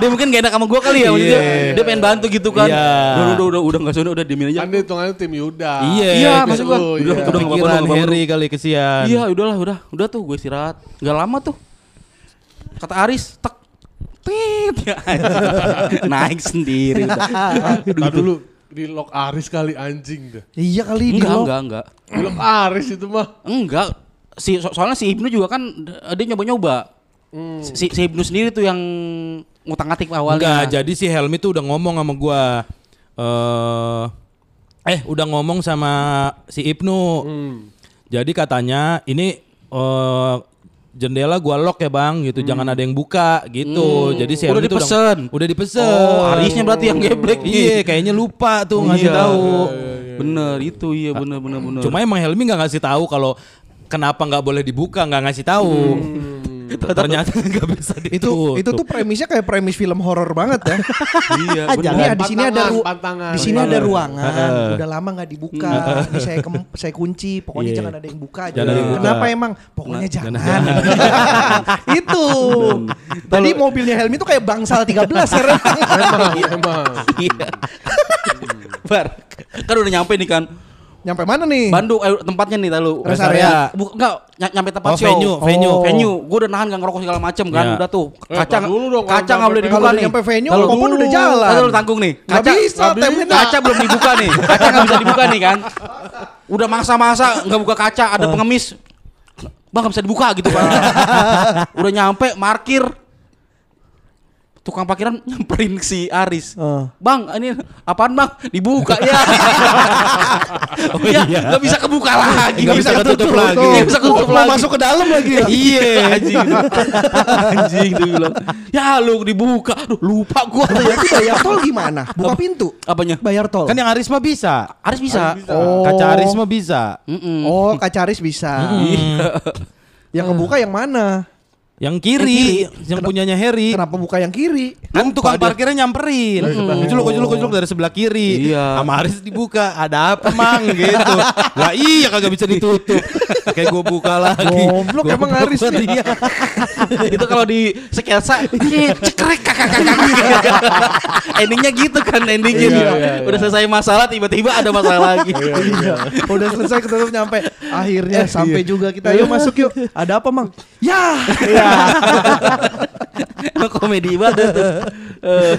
dia mungkin gak enak sama gua kali ya maksudnya. Iya. Dia pengen bantu gitu kan. Iya. Udah udah udah udah enggak sono udah diemin aja. Kan hitungannya tim Yuda. Iya, Iya, maksud gua. Udah udah nggak apa-apa. Harry kali kesian. Iya, udahlah, udah. Udah tuh gue istirahat. Gak lama tuh. Kata Aris, tek Tit, ya. naik sendiri. Nah dulu di lock Aris kali anjing dah. Iya kali di Enggak, lock. enggak, enggak. Di lock Aris itu mah. Enggak. Si so- soalnya si Ibnu juga kan dia nyoba-nyoba. Si, si Ibnu sendiri tuh yang ngutang-ngatik awalnya. Enggak, jadi si Helmi tuh udah ngomong sama gua. Eh eh udah ngomong sama si Ibnu. Jadi katanya ini eh jendela gua lock ya bang gitu. Jangan ada yang buka gitu. Jadi si Udah dipesen? udah dipesen. Oh, Arisnya berarti yang geblek. Nih. iya. kayaknya lupa tuh ngasih Iya. tahu. Bener itu iya bener bener bener. cuma emang Helmi nggak ngasih tahu kalau kenapa nggak boleh dibuka nggak ngasih tahu Ternyata nggak bisa Itu ditutup. itu tuh premisnya kayak premis film horor banget ya. Iya, Jadi bener. di sini ada ru Pantangan, di sini ada ruangan, udah lama nggak dibuka. Ini saya kem- saya kunci, pokoknya Iya. jangan ada yang buka aja. Kenapa emang? Pokoknya Jangan jangan. itu. Tadi mobilnya Helmi tuh kayak bangsal 13 sekarang. Emang, emang. Iya. Bar. Kan udah nyampe nih kan. Nyampe mana nih? Bandung eh, tempatnya nih lalu. Rest area. Enggak ny- nyampe tempat Oh, show. venue, venue. Oh. venue. Gue udah nahan gak ngerokok segala macem kan. Iya. Udah tuh. Eh, Kaca tar dulu dong, kaca nggak boleh dibuka Kalau nih. nyampe venue, Lalu- Popon udah Lalu jalan. lu tanggung nih. Nggak bisa, nggak temnya kaca belum dibuka nih. Kaca nggak bisa dibuka nih kan. Udah masa-masa nggak buka kaca, ada pengemis. Bang nggak bisa dibuka gitu kan. Udah nyampe markir. Tukang parkiran nyamperin si Aris. Oh. Bang, ini apaan bang? Dibuka ya. Oh, ya, iya. nggak bisa kebuka lagi. Nggak bisa ketutup lagi. Nggak bisa ketutup Mau lagi. masuk ke dalam lagi. ya? Iya anjing. anjing tuh bilang. Ya lu dibuka. Aduh, lupa gua. Berarti bayar tol gimana? Buka pintu. Apanya? Bayar tol. Kan yang Aris mah bisa. Aris bisa. Oh. Kaca Aris mah bisa. Mm-mm. Oh, kacaris bisa. Yang kebuka yang mana? Yang kiri, yang, punyanya Harry. Kenapa buka yang kiri? Kan tukang parkirnya nyamperin. Kuculuk, kuculuk, kuculuk dari sebelah kiri. Iya. Sama Aris dibuka. Ada apa mang gitu. Lah iya kagak bisa ditutup. Kayak gue buka lagi. Goblok Gua emang buka Aris nih. dia. itu kalau di sketsa "Ih, cekrek kakak kakak endingnya gitu kan endingnya Iya, iya, iya. udah selesai masalah tiba-tiba ada masalah lagi Iya. Udah selesai ketutup nyampe. Akhirnya sampai juga kita. Yuk masuk yuk. Ada apa, Mang? Ya. komedi banget tuh Eh,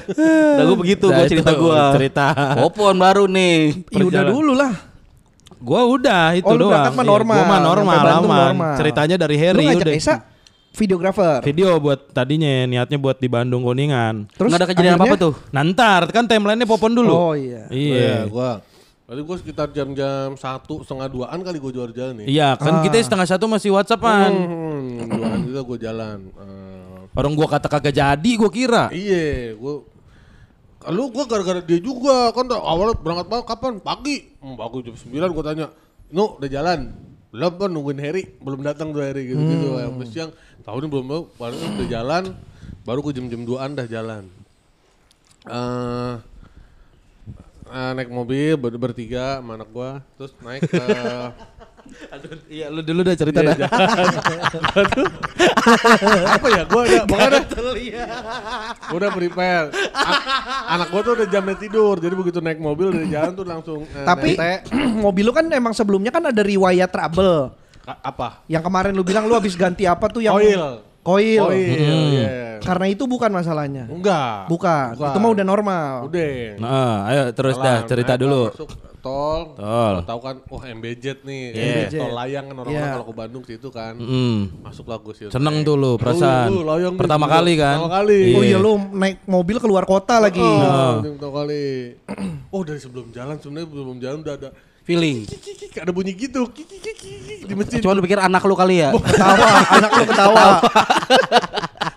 udah gue begitu Nah, gue cerita itu gue cerita. Popon baru nih Ya udah dulu lah. Gua udah itu Oh, lu doang. berangkat mah Iya, normal. Gua mah normal, Nyampe Bandung aman. normal. Ceritanya dari Lu Harry ngajak udah. Esa videografer. Video buat tadinya niatnya buat di Bandung Kuningan. Terus nggak ada kejadian apa apa akhirnya- tuh Nantar kan timelinenya Popon dulu. Oh iya. Iya. gua. Tadi gua sekitar jam-jam satu setengah duaan kali gua jual jalan nih. Iya, kan kita setengah satu masih WhatsAppan. Hmm, duaan itu gua jalan. Eh, Orang gua kata kagak jadi, gua kira. Iya, gua Lu gua gara-gara dia juga kan awalnya berangkat banget kapan? Pagi. Hmm, aku jam 9 gua tanya. Nu udah jalan. Belum kan nungguin Harry, belum datang tuh Harry gitu-gitu. Sampai siang, tahu ini belum mau, baru udah jalan. Baru gua jam-jam 2-an dah jalan. Eh eh, naik mobil ber- bertiga sama anak gua, terus naik ke Iya, lu dulu udah cerita Iya, dah. apa ya gua udah pokoknya gua udah prepare. A- anak gua tuh udah jamnya tidur jadi begitu naik mobil dari jalan tuh langsung eh, Tapi mobil lu kan emang sebelumnya kan ada riwayat trouble. Ka- apa? Yang kemarin lu bilang lu habis ganti apa tuh yang Oil. Koil. oil iya. Karena itu bukan masalahnya. enggak Bukan. Itu mah udah normal. udah Nah, ayo terus dah Jalan, cerita naik, dulu. masuk tol Tol. tahu kan wah MBZ nih Iya. MBZ. tol layang kan orang-orang Iya. kalau ke Bandung situ kan Mm. masuklah gue situ Seneng tuh lu, perasaan. Lu, lu, layang nih, Pertama kali kan? pertama kali Oh iya lu naik mobil keluar kota lagi. Oh, pertama kali. Oh dari sebelum jalan sebenarnya belum jalan udah ada feeling. Kiki ada bunyi gitu. Kiki kiki di mesin. cuma lu pikir anak lu kali ya? Ketawa, anak lu ketawa.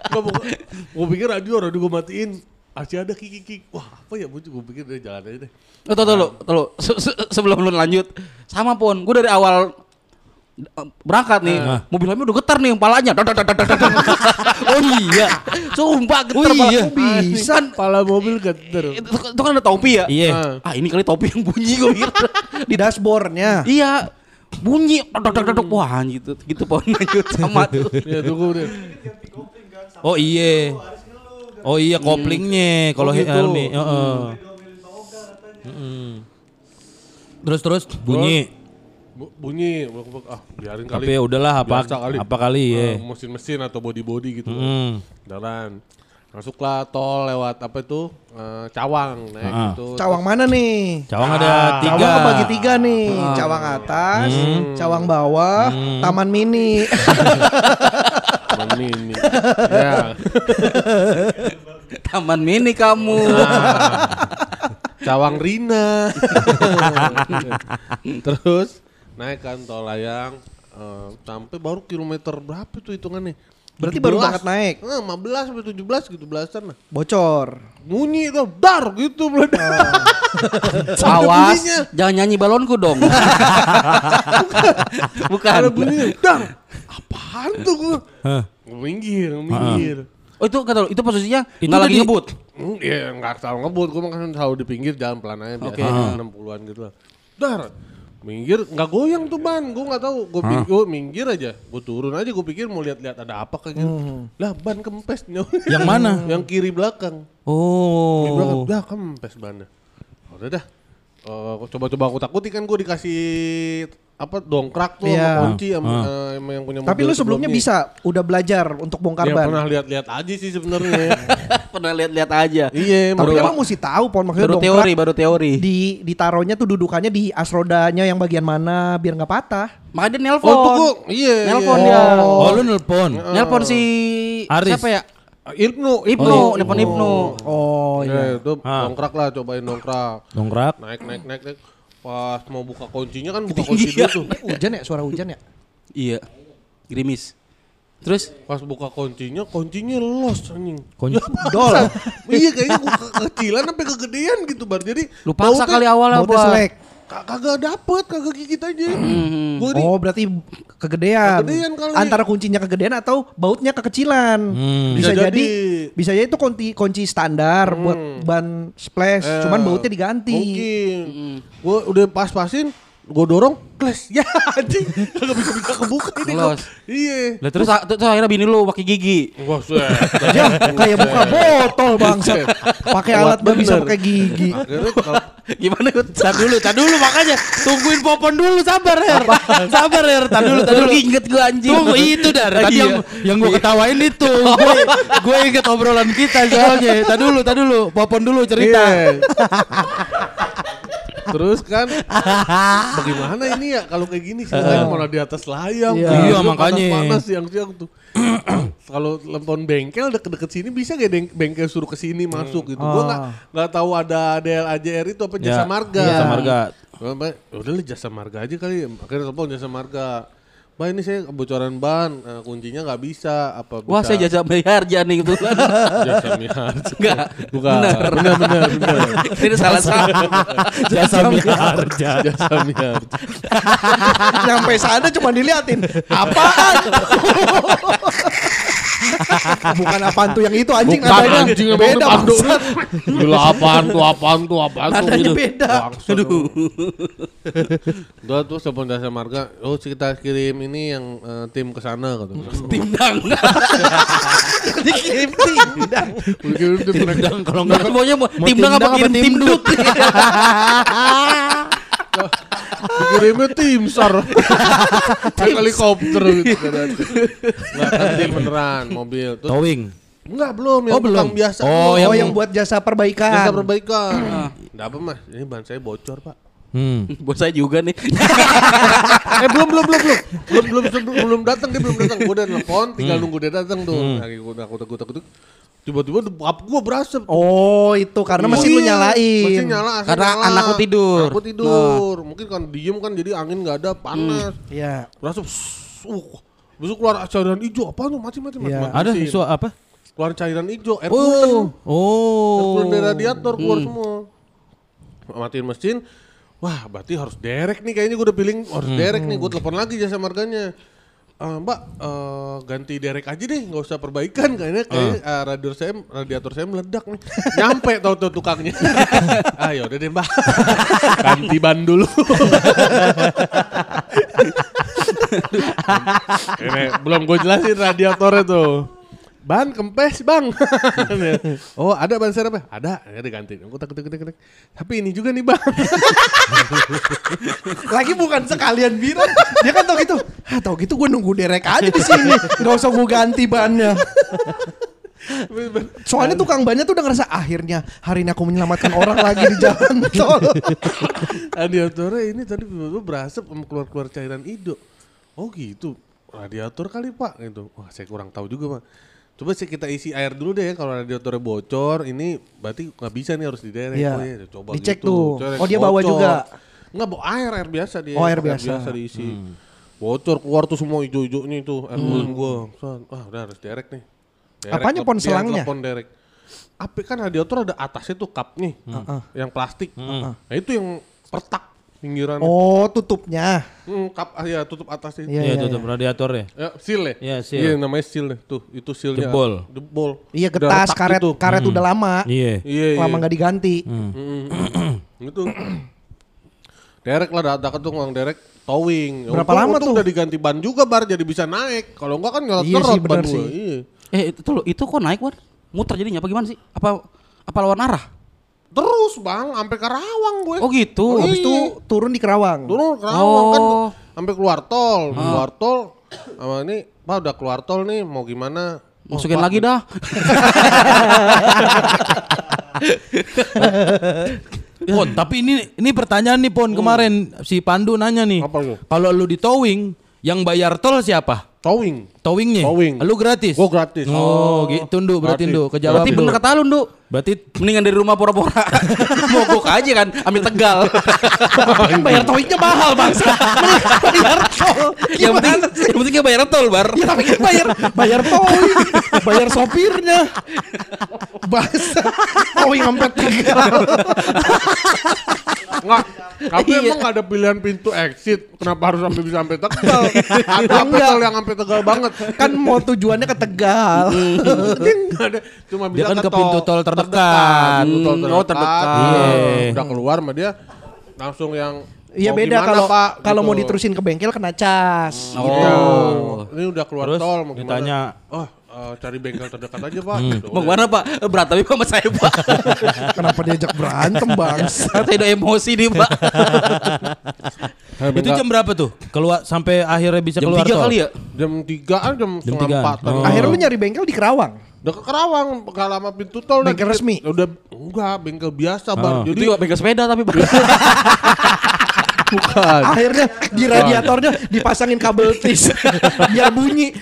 Gua gua pikir radio radio gue matiin. Masih ada kiki kiki. Wah apa ya? Bunyi gue pikir dari jalan aja deh. Oh, tuh, tuh, lu, tuh, se- sebelum lu lanjut, sama pun, gue dari awal berangkat nih, mobil kami udah getar nih dang. oh iya, sumpah getar. Oh iya. kepala. Bisa. Kan, Kepala mobil geter. itu, itu kan ada topi ya? Iya. Ah ini kali topi yang bunyi gue pikir. Di dashboardnya. iya, bunyi. Dok, dok, dok. Wah gitu, gitu pohon lanjut sama tuh. Ya tunggu deh. Oh iya. Oh iya koplingnya kalau Oh, gitu. Helmi. Heeh. Mm-mm. Terus terus bunyi. Bu- Bunyi. Ah biarin kali. Tapi ya udahlah apa Biasa kali. apa kali ya. Eh, mesin-mesin atau body-body gitu. Mm. Jalan. Masuklah tol lewat apa itu? Eh, Cawang naik Ah. gitu. Cawang mana nih? Cawang ada Ah, tiga. Cawang kebagi tiga nih. Cawang atas, cawang bawah, taman mini. Taman mini. ya. Taman mini kamu. Cawang Rina. Terus naik kan tol layang eh, sampai baru kilometer berapa tuh hitungannya? Berarti baru 17. banget naik. Eh, 15 sampai 17 gitu belasan lah. Bocor. Bunyi tuh dar gitu meledak. Awas, bunyinya. jangan nyanyi balonku dong. Bukan. Ada bunyinya dar. Apaan tuh gua? Hah. Gua minggir, minggir. Oh itu kata lu, itu posisinya Itu nggak lagi ngebut. Hmm, Iya nggak selalu ngebut, gue kan selalu di pinggir jalan pelan aja biasa Oke. 60-an gitu lah. Dar, minggir nggak goyang tuh ban, gue nggak tahu, gue gue minggir aja, gue turun aja, gue pikir mau lihat-lihat ada apa kayak gitu. Lah ban kempes Yang mana? Yang kiri belakang. Kiri belakang, Oh. dah kempes bannya. Udah dah. Eh, coba-coba aku takuti kan gue dikasih apa dongkrak tuh Iya. sama kunci sama, eh, sama yang punya Tapi mobil lu sebelumnya bisa udah belajar untuk bongkar Ya ban. pernah lihat-lihat aja sih sebenarnya. Pernah lihat-lihat aja. iya, Tapi baru- emang mesti tahu pon maksudnya Baru dongkrak teori, baru teori. di ditaruhnya tuh dudukannya di asrodanya yang bagian mana biar nggak patah. Makanya dia nelpon. Oh, tuh iya. Nelpon iya. dia. Oh, lu nelpon. Nelpon si Aris. siapa ya? Ibnu, Ibnu, nelpon Ibnu. Oh Ya, iya. itu dongkrak lah, cobain dongkrak. Dongkrak. Naik, naik, naik, naik. Pas mau buka kuncinya kan buka kunci dulu tuh. Hujan ya suara hujan ya? Iya. Gerimis. Terus Pas buka kuncinya, kuncinya los anjing. Kunci. Dol. iya kayaknya gua ke- kecilan sampai kegedean gitu bar. Jadi lu paksa bautnya kali awalnya Bautnya buat. selek. Ka- kagak dapet, kagak gigit aja. Hmm. Gua ini Oh berarti kegedean. Kegedean kali. Antara kuncinya kegedean atau bautnya kekecilan. Hmm. Bisa, Bisa jadi, jadi. bisa jadi itu kunci kunci standar buat ban splash, Eh, cuman bautnya diganti. Mungkin. Gua udah pas-pasin, gua dorong, kles. Ya anjing, kagak bisa-bisa kebuka ini kok. Iya. Terus, terus, terus akhirnya bini lu pakai gigi. Wah. Ya, kayak buka botol bangsa. Pakai alat nggak bisa pakai gigi. Gimana Ut? Tar dulu, tar dulu makanya tungguin popon dulu sabar Her. Sabar Her, tar dulu, tar dulu. lu inget gua anjing. Tunggu itu dar. Tadi Iya. yang yang gua ketawain itu. Gue gue inget obrolan kita soalnya. Tar dulu, tar dulu. Popon dulu cerita. Terus kan bagaimana ini ya kalau kayak gini sih kan malah di atas layang. Iya. Iya, makanya. Panas siang-siang tuh. kalau lempon bengkel deket-deket sini bisa gak deng- bengkel suruh ke sini masuk gitu. Gua nggak nggak tahu ada DLAJR itu apa jasa Ya, marga. Jasa marga. Bilang, udah lah jasa marga aja kali. Akhirnya telepon jasa marga. Mbak ini saya kebocoran ban, eh, kuncinya nggak bisa. Apa bisa? Wah, saya jasa bayar jangan nih kebetulan. jasa miharja. Enggak. Bukan. Benar, benar, benar. Ini salah salah. Jasa miharja. jasa miharja. Nyampe sana cuma diliatin. Apaan? Bukan apaan tuh yang itu anjing Bukan nadanya anjing beda bangsat. Gila apaan tuh apaan tuh apaan tuh Nadanya gitu. beda. Bangsat lu. Udah tuh telepon jasa marga, oh kita kirim ini yang eh, tim ke sana kata. Timdang. Dikirim tindang. Kirim tim. Dan kalau enggak Maunya mau Mau timdang apa timdang kirim tim timdut? Dikirimnya tim sar. Naik helikopter gitu kan. Enggak kan tim beneran mobil. Terus towing. enggak belum yang Oh, belum. tukang biasa. Oh, Oh, yang- yang buat jasa perbaikan. Jasa perbaikan. Enggak apa Mas, ini ban saya bocor, Pak. Hmm. Bos saya juga nih. eh belum belum belum belum belum belum belum, belum datang dia belum datang gue udah nelfon tinggal nunggu dia datang tuh lagi gue takut takut takut tiba-tiba bab gue berasap Oh, itu karena mesin lu nyalain. mesin nyala AC Karena nyala. anakku tidur. aku tidur mungkin kan diem kan jadi angin nggak ada panas Iya. berasap uh besok keluar cairan hijau apa tuh mati mati mati, Iya. mati Ada isu apa? keluar cairan hijau air Oh. air Oh. coolant dari radiator keluar semua matiin mesin Wah, berarti harus derek nih kayaknya gue udah feeling harus derek nih. Gue telepon lagi jasa marganya. "Eh, mbak, eh, ganti derek aja deh, nggak usah perbaikan kayaknya kayak eh, radiator saya radiator saya meledak nih. Nyampe tau tuh tukangnya. ah ya deh mbak, ganti ban dulu. Ini belum gue jelasin radiatornya tuh. Ban kempes bang. oh ada ban serep ya? Ada, ya diganti. Aku takut. Tapi ini juga nih bang. Lagi bukan sekalian bilang. Dia kan tau gitu. Ah, tau gitu gue nunggu derek aja di sini. Gak usah gue ganti bannya. Soalnya tukang bannya tuh udah ngerasa akhirnya hari ini aku menyelamatkan orang lagi di jalan tol. Radiatornya ini tadi tiba-tiba berasap keluar-keluar cairan hijau. Oh gitu, radiator kali pak gitu. Wah saya kurang tahu juga pak. Coba sih kita isi air dulu deh ya kalau radiatornya bocor ini berarti nggak bisa nih harus diderek. Iya. Oh, iya, coba Dicek gitu. tuh. Derek Oh, dia bawa bocor. juga? Nggak bawa air air biasa dia. Oh, air biasa. diisi. Bocor keluar tuh semua hijau-hijaunya itu air hmm. gua. Wah udah harus derek nih. Derek, Apanya pon selangnya? telepon derek. Apa kan radiator ada atasnya tuh cup nih, yang plastik. Nah itu yang pertak pinggiran. Oh, tutupnya. Hmm, kap ah, ya tutup atas itu. Iya, Iya iya, tutup radiator ya. Ya, seal ya? Iya, seal. Iya, namanya seal nih. Tuh, itu sealnya. Jebol. Jebol. Iya, getas karet gitu. karet udah lama. Iya. Iya, iya. Lama nggak diganti. Mm-mm. itu. derek lah datang tuh ngomong derek towing. Ya, Berapa untung- lama untung tuh? udah diganti ban juga bar jadi bisa naik. Kalau enggak kan nyolot Iya sih, ban sih. Iya. Eh itu tuh, itu kok naik Wan? Muter jadinya apa gimana sih? Apa apa lawan arah? Terus bang, sampai Karawang gue. Oh gitu. Habis itu turun di Kerawang. Turun Karawang kan Oh. sampai keluar tol. Keluar tol. Sama ini, Pak udah keluar tol nih, mau gimana? Oh, Masukin Pak, lagi dah. Pon, tapi ini ini pertanyaan nih Pon kemarin si Pandu nanya nih. Kalau lu di towing, yang bayar tol siapa? Towing. Towingnya? Towing. Lu gratis? Gua gratis. Oh, gitu Ndu, berarti Gratis. Ndu. Kejawab Berarti bener kata lu, Nduk. Berarti Mendingan dari rumah pura-pura. Mogok aja kan, ambil Tegal. bayar towingnya mahal bangsa. bayar tol. yang penting yang penting bayar tol, Bar. Ya tapi kan bayar bayar towing, bayar sopirnya. Bangsa. Towing sampai Tegal. Enggak. Tapi Iya. emang gak ada pilihan pintu exit. Kenapa harus sampai bisa sampai Tegal? Enggak. tol yang sampai Tegal banget? Kan mau tujuannya ke Tegal. Dia. Cuma Dia bisa kan ke pintu tol terdekat. Pintu tol Hmm, oh, terdekat. Iya. Udah keluar sama dia langsung yang Iya mau beda kalau Pak? kalau mau Gitu. diterusin ke bengkel kena cas. Oh. Gitu. Ini udah keluar Terus tol mau gimana? ditanya. Oh, eh, cari bengkel terdekat aja, Pak. Hmm. Gitu. Mau ke mana, Pak? Berantem sama saya, Pak. Kenapa diajak berantem bangsa? Saya udah emosi nih, Pak. Itu jam berapa tuh? Keluar sampai akhirnya bisa Jam keluar 3 tol. kali ya? jam 3 jam setengah tigaan. 4 tadi. Oh. Akhirnya lu nyari bengkel di Kerawang. Udah ke Kerawang, gak lama pintu tol udah Bengkel dikit. resmi? Udah enggak, bengkel biasa, Bang. Oh. Itu Jadi juga bengkel sepeda tapi, Bang. bukan. Akhirnya di radiatornya dipasangin kabel tis biar bunyi.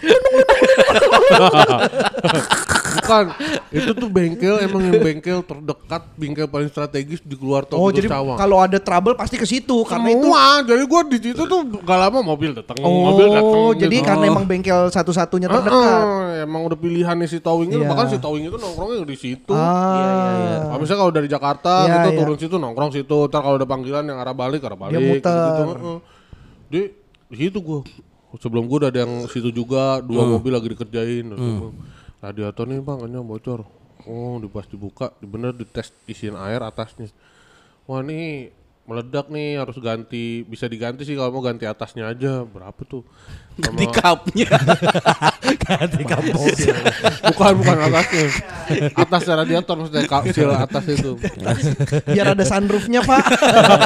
Bukan. Itu tuh bengkel emang yang bengkel terdekat, bengkel paling strategis di keluar tol Oh jadi kalau ada trouble pasti ke situ karena itu. Semua, jadi gua di situ tuh gak lama mobil datang, mobil datang. Oh jadi gitu. karena emang bengkel satu-satunya terdekat. Heeh, emang udah pilihan si towing itu, Iya. bahkan si towing itu nongkrongnya di situ. Ah. Kalau misalnya kalau dari Jakarta Iya, gitu iya. turun situ nongkrong situ, ntar kalau ada panggilan yang arah balik arah balik. Dia muter. Gitu, heeh. Di di situ gua. Sebelum gua udah ada yang situ juga, dua mobil lagi dikerjain. Gua, Radiator nih bang, kayaknya bocor. Oh, di pas dibuka, di bener dites isiin air atasnya. Wah nih meledak nih harus ganti bisa diganti sih kalau mau ganti atasnya aja berapa tuh Di Sama- cupnya. Ganti kap mobil. bukan bukan atasnya atasnya radiator maksudnya kapsil atas itu Biar ada sunroofnya pak.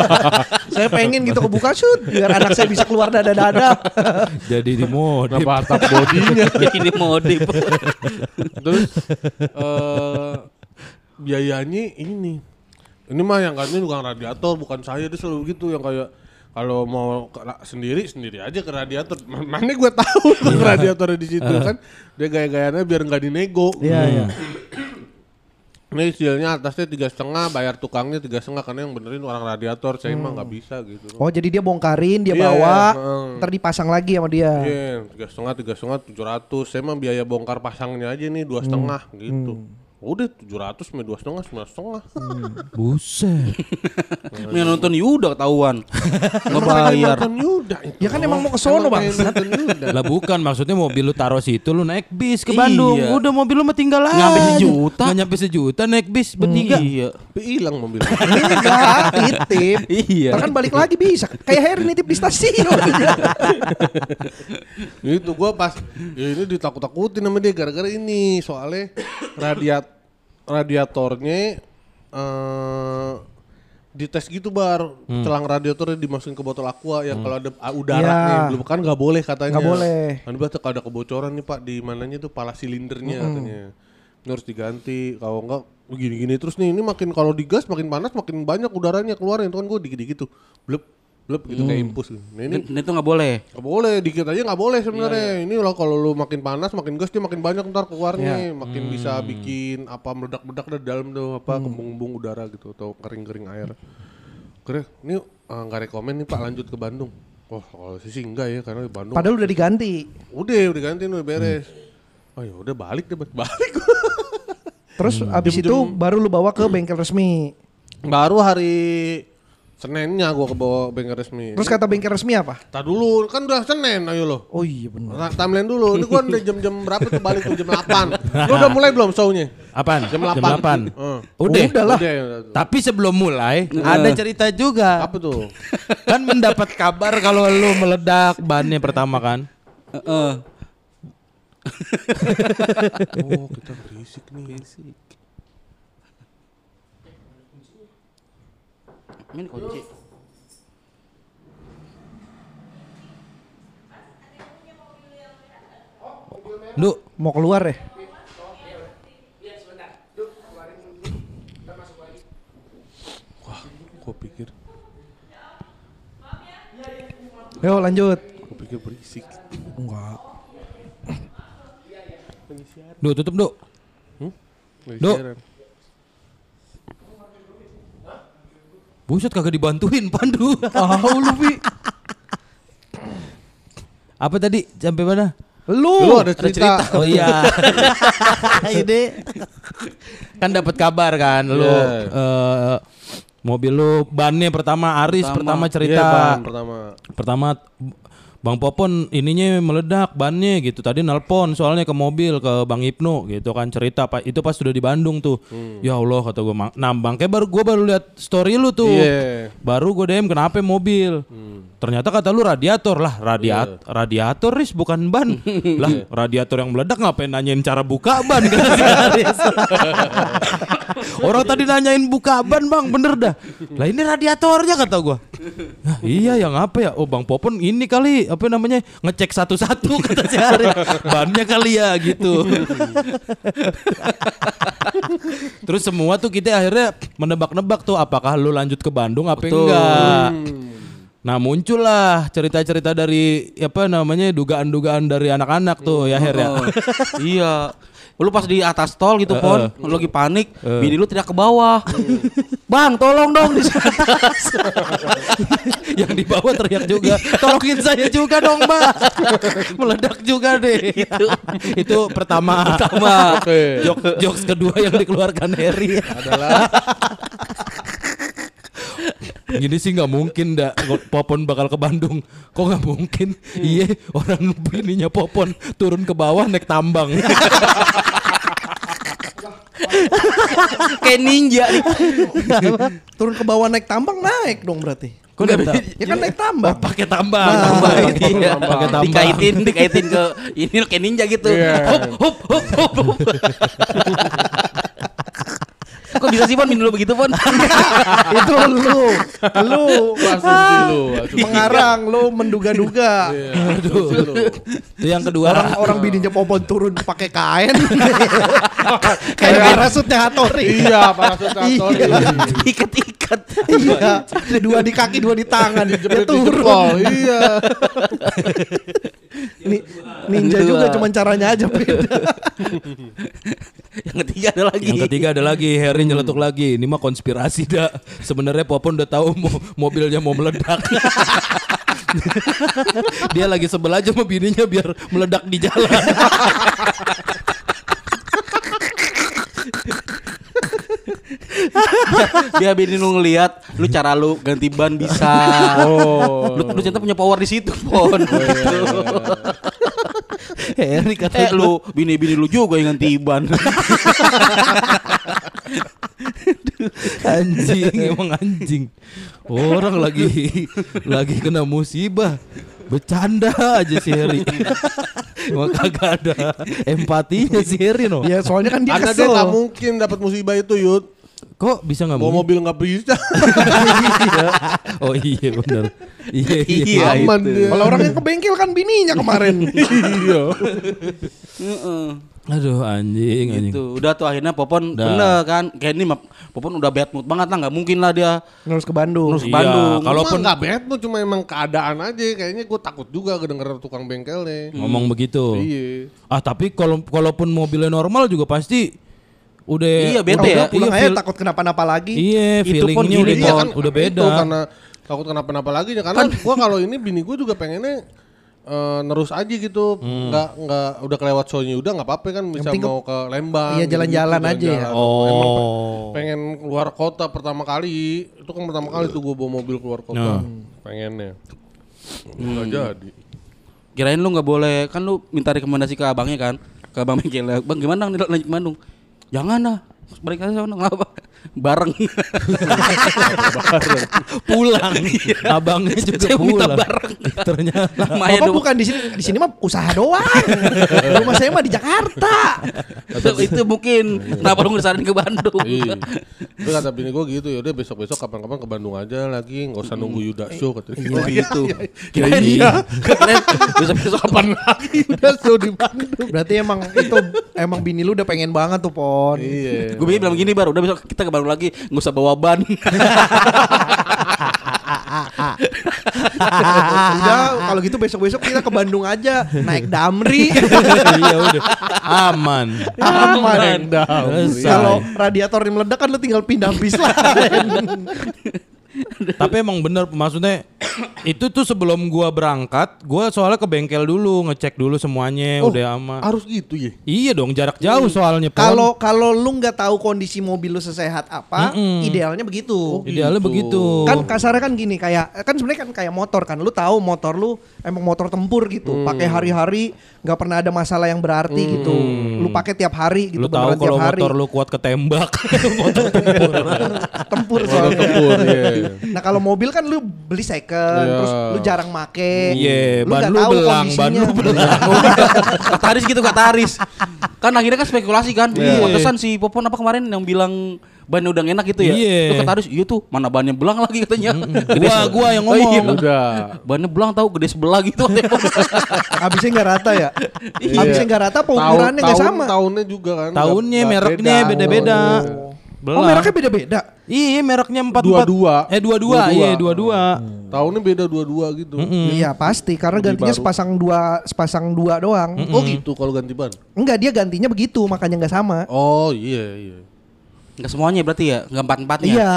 saya pengen gitu kebuka shoot biar anak saya bisa keluar dada-dada. Jadi di mode. kenapa atap bodinya Ini modif. terus eh biayanya ini ini mah yang katanya bukan radiator bukan saya dia selalu gitu yang kayak kalau mau sendiri sendiri aja ke radiator mana gue tahu ke radiatornya di situ kan dia gaya-gayanya biar nggak dinego Iya iya. ini hasilnya atasnya tiga setengah bayar tukangnya tiga setengah karena yang benerin orang radiator saya mah nggak bisa gitu Oh jadi dia bongkarin dia Iya, bawa, heeh. ntar dipasang lagi sama dia. Iya, tiga setengah, tiga setengah, tujuh ratus. Saya mah biaya bongkar pasangnya aja nih dua setengah gitu. Udah tujuh ratus, sama dua setengah, sembilan setengah. Buset. Yang nonton Yuda ketahuan. Nggak bayar. Nonton Yuda itu. Ya kan emang mau ke sono bang. lah bukan maksudnya mobil lu taruh situ lu naik bis ke Bandung. Iya. Udah mobil lu mah tinggal aja. Sampai sejuta. Nggak nyampe sejuta naik bis bertiga. Iya. Tapi hilang mobil. Enggak, titip. Iya. Kan balik lagi bisa. Kayak Harry nitip di stasiun. itu gua pas ya ini ditakut-takutin sama dia gara-gara ini soalnya radiat radiatornya eh dites gitu bar. Celang radiatornya dimasukin ke botol aqua yang kalau ada ah, udara Iya. nih belum kan nggak boleh katanya. Nggak boleh. kan kalau ada kebocoran nih pak di mananya tuh pala silindernya katanya. Ini harus diganti. Kalau enggak begini-gini terus nih. Ini makin kalau digas makin panas makin banyak udaranya keluar itu kan gue dikit-dikit tuh. Blep blep gitu kayak impus gitu. nah ini Ini itu nggak boleh. Gak boleh, dikit aja nggak boleh sebenarnya. Ini loh kalau lu makin panas, makin gas dia makin banyak ntar keluarnya, makin bisa bikin apa meledak-meledak dari dalam tuh apa kembung-kembung udara gitu atau kering-kering air. Keren, ini eh, nggak rekomen nih Pak lanjut ke Bandung. Wah kalau sih enggak ya karena di Bandung Padahal udah diganti. udah udah ganti udah beres. Oh ya udah balik deh balik. Terus abis itu baru lu bawa ke bengkel resmi. Baru hari Senennya gua ke bawah bengkel resmi. Terus kata bengkel resmi apa? Tak dulu, kan udah Senin ayo lo. Oh iya benar. Nah, timeline dulu. Ini gua udah jam-jam berapa tuh balik tuh jam 8. Lu udah mulai belum show-nya? Apaan? Jam 8. Heeh. Heeh. Udah. Udah lah. Udah, udah. Tapi sebelum mulai ada cerita juga. Apa tuh? kan mendapat kabar kalau lu meledak bannya pertama kan. Heeh. Oh, kita berisik nih. Ini kunci. Lu Mau keluar ya? Gua pikir, Yo lanjut. gua pikir berisik. Enggak. Duh tutup Duh. Lagi Duk. Buset kagak dibantuin Pandu. Tahu lu Pi. Apa tadi? Sampai mana? Lu. Lu ada cerita. Oh iya. Ini kan dapat kabar kan lu Iya. eh, mobil lu bannya pertama Aris pertama, Pertama. cerita Bang, pertama. pertama Bang Popon ininya meledak bannya gitu. Tadi nelpon soalnya ke mobil ke Bang Ibnu gitu kan cerita Pak. Itu pas sudah di Bandung tuh. Ya Allah kata gue Nah, Bang kayak baru gua baru lihat story lu tuh. Iya. Baru gue DM kenapa mobil. Ternyata kata lu radiator lah, radiat radiator Riz bukan ban. lah, radiator yang meledak ngapain nanyain cara buka ban Aris. Orang tadi nanyain buka ban bang, bener dah. Lah ini radiatornya kata gua. Nah, iya yang apa ya? Oh bang Popon ini kali apa namanya ngecek satu-satu kata si Aris. Bannya kali ya gitu. Terus semua tuh kita akhirnya menebak-nebak tuh apakah lu lanjut ke Bandung apa enggak. Nah muncullah cerita-cerita dari apa namanya dugaan-dugaan dari anak-anak tuh ya Her ya. Oh, iya. Lu pas di atas tol gitu, Pon, lu lagi panik, bini lu tidak ke bawah. Bang, tolong dong di atas. Yang di bawah teriak juga, tolongin saya juga dong mbak. Meledak juga deh. Itu pertama. Pertama. Oke. Jok, jokes kedua yang dikeluarkan Harry. Adalah Gini sih nggak mungkin dah Popon bakal ke Bandung. Kok nggak mungkin? Iya orang bininya Popon turun ke bawah naik tambang. Kayak ninja nih. Turun ke bawah naik tambang naik dong berarti. Kok? Ya kan naik tambang. Oh, pakai tambang. Nah, tambang. Iya. Pakai tambang. Dikaitin, dikaitin ke ini kayak ninja gitu. Iya. Hop, hop, hop, hop, hop. Kok bisa sih Pon bini lu begitu Pon? Itu lu. Lu asumsi lu. asumsi. pengarang lu menduga-duga. Iya. Itu yang kedua. Orang orang bininya popon turun pakai kain. Kayak parasutnya Hatori. Iya, parasut kantor. Ikat-ikat. Iya. Dua di kaki, dua di tangan. Dia turun. Iya. Ni- ninja Kedua. juga cuman caranya aja beda. Yang ketiga ada lagi. Yang ketiga ada lagi Harry nyeletuk lagi. Ini mah konspirasi dah. Sebenarnya Popon udah tahu mo- mobilnya mau meledak. Dia lagi sebel aja sama bininya biar meledak di jalan. Biar bini lu ngeliat lu cara lu ganti ban bisa. Oh. Lu, lu ternyata punya power di situ, Pon. Harry kata eh lu bini-bini lu juga yang ganti ban. anjing emang anjing. Orang lagi lagi kena musibah. Bercanda aja si Harry. Emang kagak ada empatinya si Harry no. Ya soalnya kan dia dia kesel. nggak mungkin dapat musibah itu, Yud. Kok bisa nggak Bawa mungkin? mobil nggak bisa. Oh iya benar. Iya iya. Iya, Aman itu. dia. Kalau orang yang ke bengkel kan bininya kemarin. Iya. Heeh. Aduh anjing anjing. Gitu. Udah tuh akhirnya Popon Udah. bener kan. Kayak ini mah Popon udah bad mood banget lah, nggak mungkin lah dia Terus ke Bandung. Terus- Iya, Bandung. Kalaupun nggak bad mood, cuma emang keadaan aja. Kayaknya gue takut juga kedenger tukang bengkelnya. ngomong begitu. Iya. Ah tapi kalau kalaupun mobilnya normal juga pasti udah Iya, bete udah- ya. Pulang iya, aja feel- takut kenapa-napa lagi. Iya, Itu pun feelingnya udah, iya kan udah itu beda. karena takut kenapa-napa lagi ya karena gua kalau ini bini gua juga pengennya eh, nerus aja gitu, nggak nggak udah kelewat show-nya udah nggak apa-apa kan bisa mau ke Lembang. Iya, jalan-jalan aja ya. jalan-jalan. Oh. Emang pengen keluar kota pertama kali, itu kan pertama kali tuh gue bawa mobil keluar kota, pengennya. Nggak jadi. Kirain lu nggak boleh kan lu minta rekomendasi ke abangnya kan ke abang bengkel bang gimana nih lanjut Bandung jangan lah balik aja sana nggak bareng pulang. Abangnya juga Saya minta pulang. bareng Ternyata. Bapak dong bukan di sini, di sini mah usaha doang. Rumah saya mah di Jakarta. itu, itu mungkin kenapa lu ngesarin ke Bandung Iya. Itu kata bini gue gitu, yaudah besok-besok kapan-kapan ke Bandung aja lagi, nggak usah nunggu Yuda show katanya. oh gitu Kirain iya kirain besok besok kapan lagi udah show di Bandung. Berarti emang itu emang bini lu udah pengen banget tuh pon. Iya. gue bilang gini baru udah besok kita ke Bandung lagi nggak usah bawa ban udah kalau gitu besok-besok kita ke Bandung aja naik Damri. iya udah. Aman. Aman. Selesai. Kalau radiatornya meledak kan lu tinggal pindah bis lain. Tapi emang bener maksudnya itu tuh sebelum gua berangkat, gua soalnya ke bengkel dulu ngecek dulu semuanya Oh, udah aman. Harus gitu ya. Iya dong jarak jauh soalnya Pon. Kalau kalau lu nggak tahu kondisi mobil lu sesehat apa, idealnya begitu. idealnya begitu. Kan kasarnya kan gini kayak kan sebenarnya kan kayak motor kan. Lu tahu motor lu emang motor tempur gitu. Pakai hari-hari nggak pernah ada masalah yang berarti gitu. Lu pakai tiap hari gitu lu tahu kalau motor lu kuat ketembak. motor tempur. tempur Soal soalnya. tempur ya. Nah kalau mobil kan lu beli second, Iya. terus lu jarang make. Iya, lu ban lu tahu belang, ban lu kondisinya. kata Aris gitu kata Aris kan akhirnya kan spekulasi kan Iya. pantesan si Popon apa kemarin yang bilang bannya udah enak gitu ya Iya. Terus kata Aris iya tuh mana bannya belang lagi katanya Gua gua yang Oh, iya. ngomong. Udah. bannya belang tahu gede sebelah gitu Habisnya nggak rata ya. Iya. Habisnya nggak rata, apa Tahun- ukurannya nggak tahun- sama. Tahunnya juga kan. Tahunnya, mereknya beda. beda-beda. Oh, Oh mereknya beda-beda. Iya, mereknya empat Dua-dua. Eh dua-dua, Dua-dua. iya dua-dua. Tahunnya beda dua-dua gitu. Iya pasti karena Lebih gantinya baru. sepasang dua sepasang dua doang. Oh gitu kalau ganti ban. Enggak dia gantinya begitu makanya nggak sama. Oh iya iya. nggak semuanya berarti ya nggak empat empatnya Iya.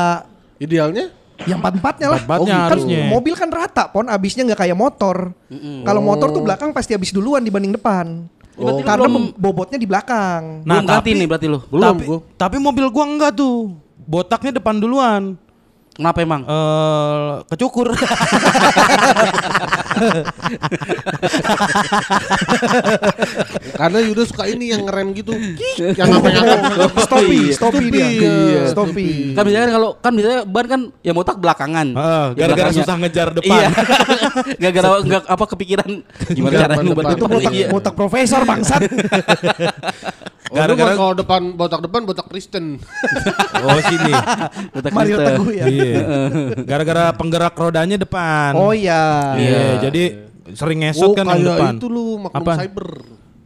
Idealnya? Yang empat empatnya lah. Empat-empatnya kan harusnya. mobil kan rata pon abisnya nggak kayak motor. Kalau motor tuh belakang pasti habis duluan dibanding depan. Oh. Karena Belum- bobotnya di belakang. Nah, belum ganti tapi- nih berarti lo Belum tapi, gua. tapi mobil gua enggak tuh. Botaknya depan duluan. Kenapa emang Eh kecukur. Karena Yuda suka ini yang ngerem gitu. yang apa yang Stopi, stopi dia. Iya, Stopi. kan biasanya kan kalau kan biasanya ban kan ya motak belakangan Ah, Ya, gara-gara belakangnya. susah ngejar depan. iya gara-gara nggak apa kepikiran gimana ban ngubah. Itu botak, iya. botak profesor bangsat. Oh, Gara-gara- kalau depan botak depan botak Kristen. Oh sini. Botak Mario. Teguh ya. Iya. Gara-gara penggerak rodanya depan. Oh iya. Iya, jadi sering ngesot oh, kan yang kayak depan. itu lu Magnum Apaan? Cyber.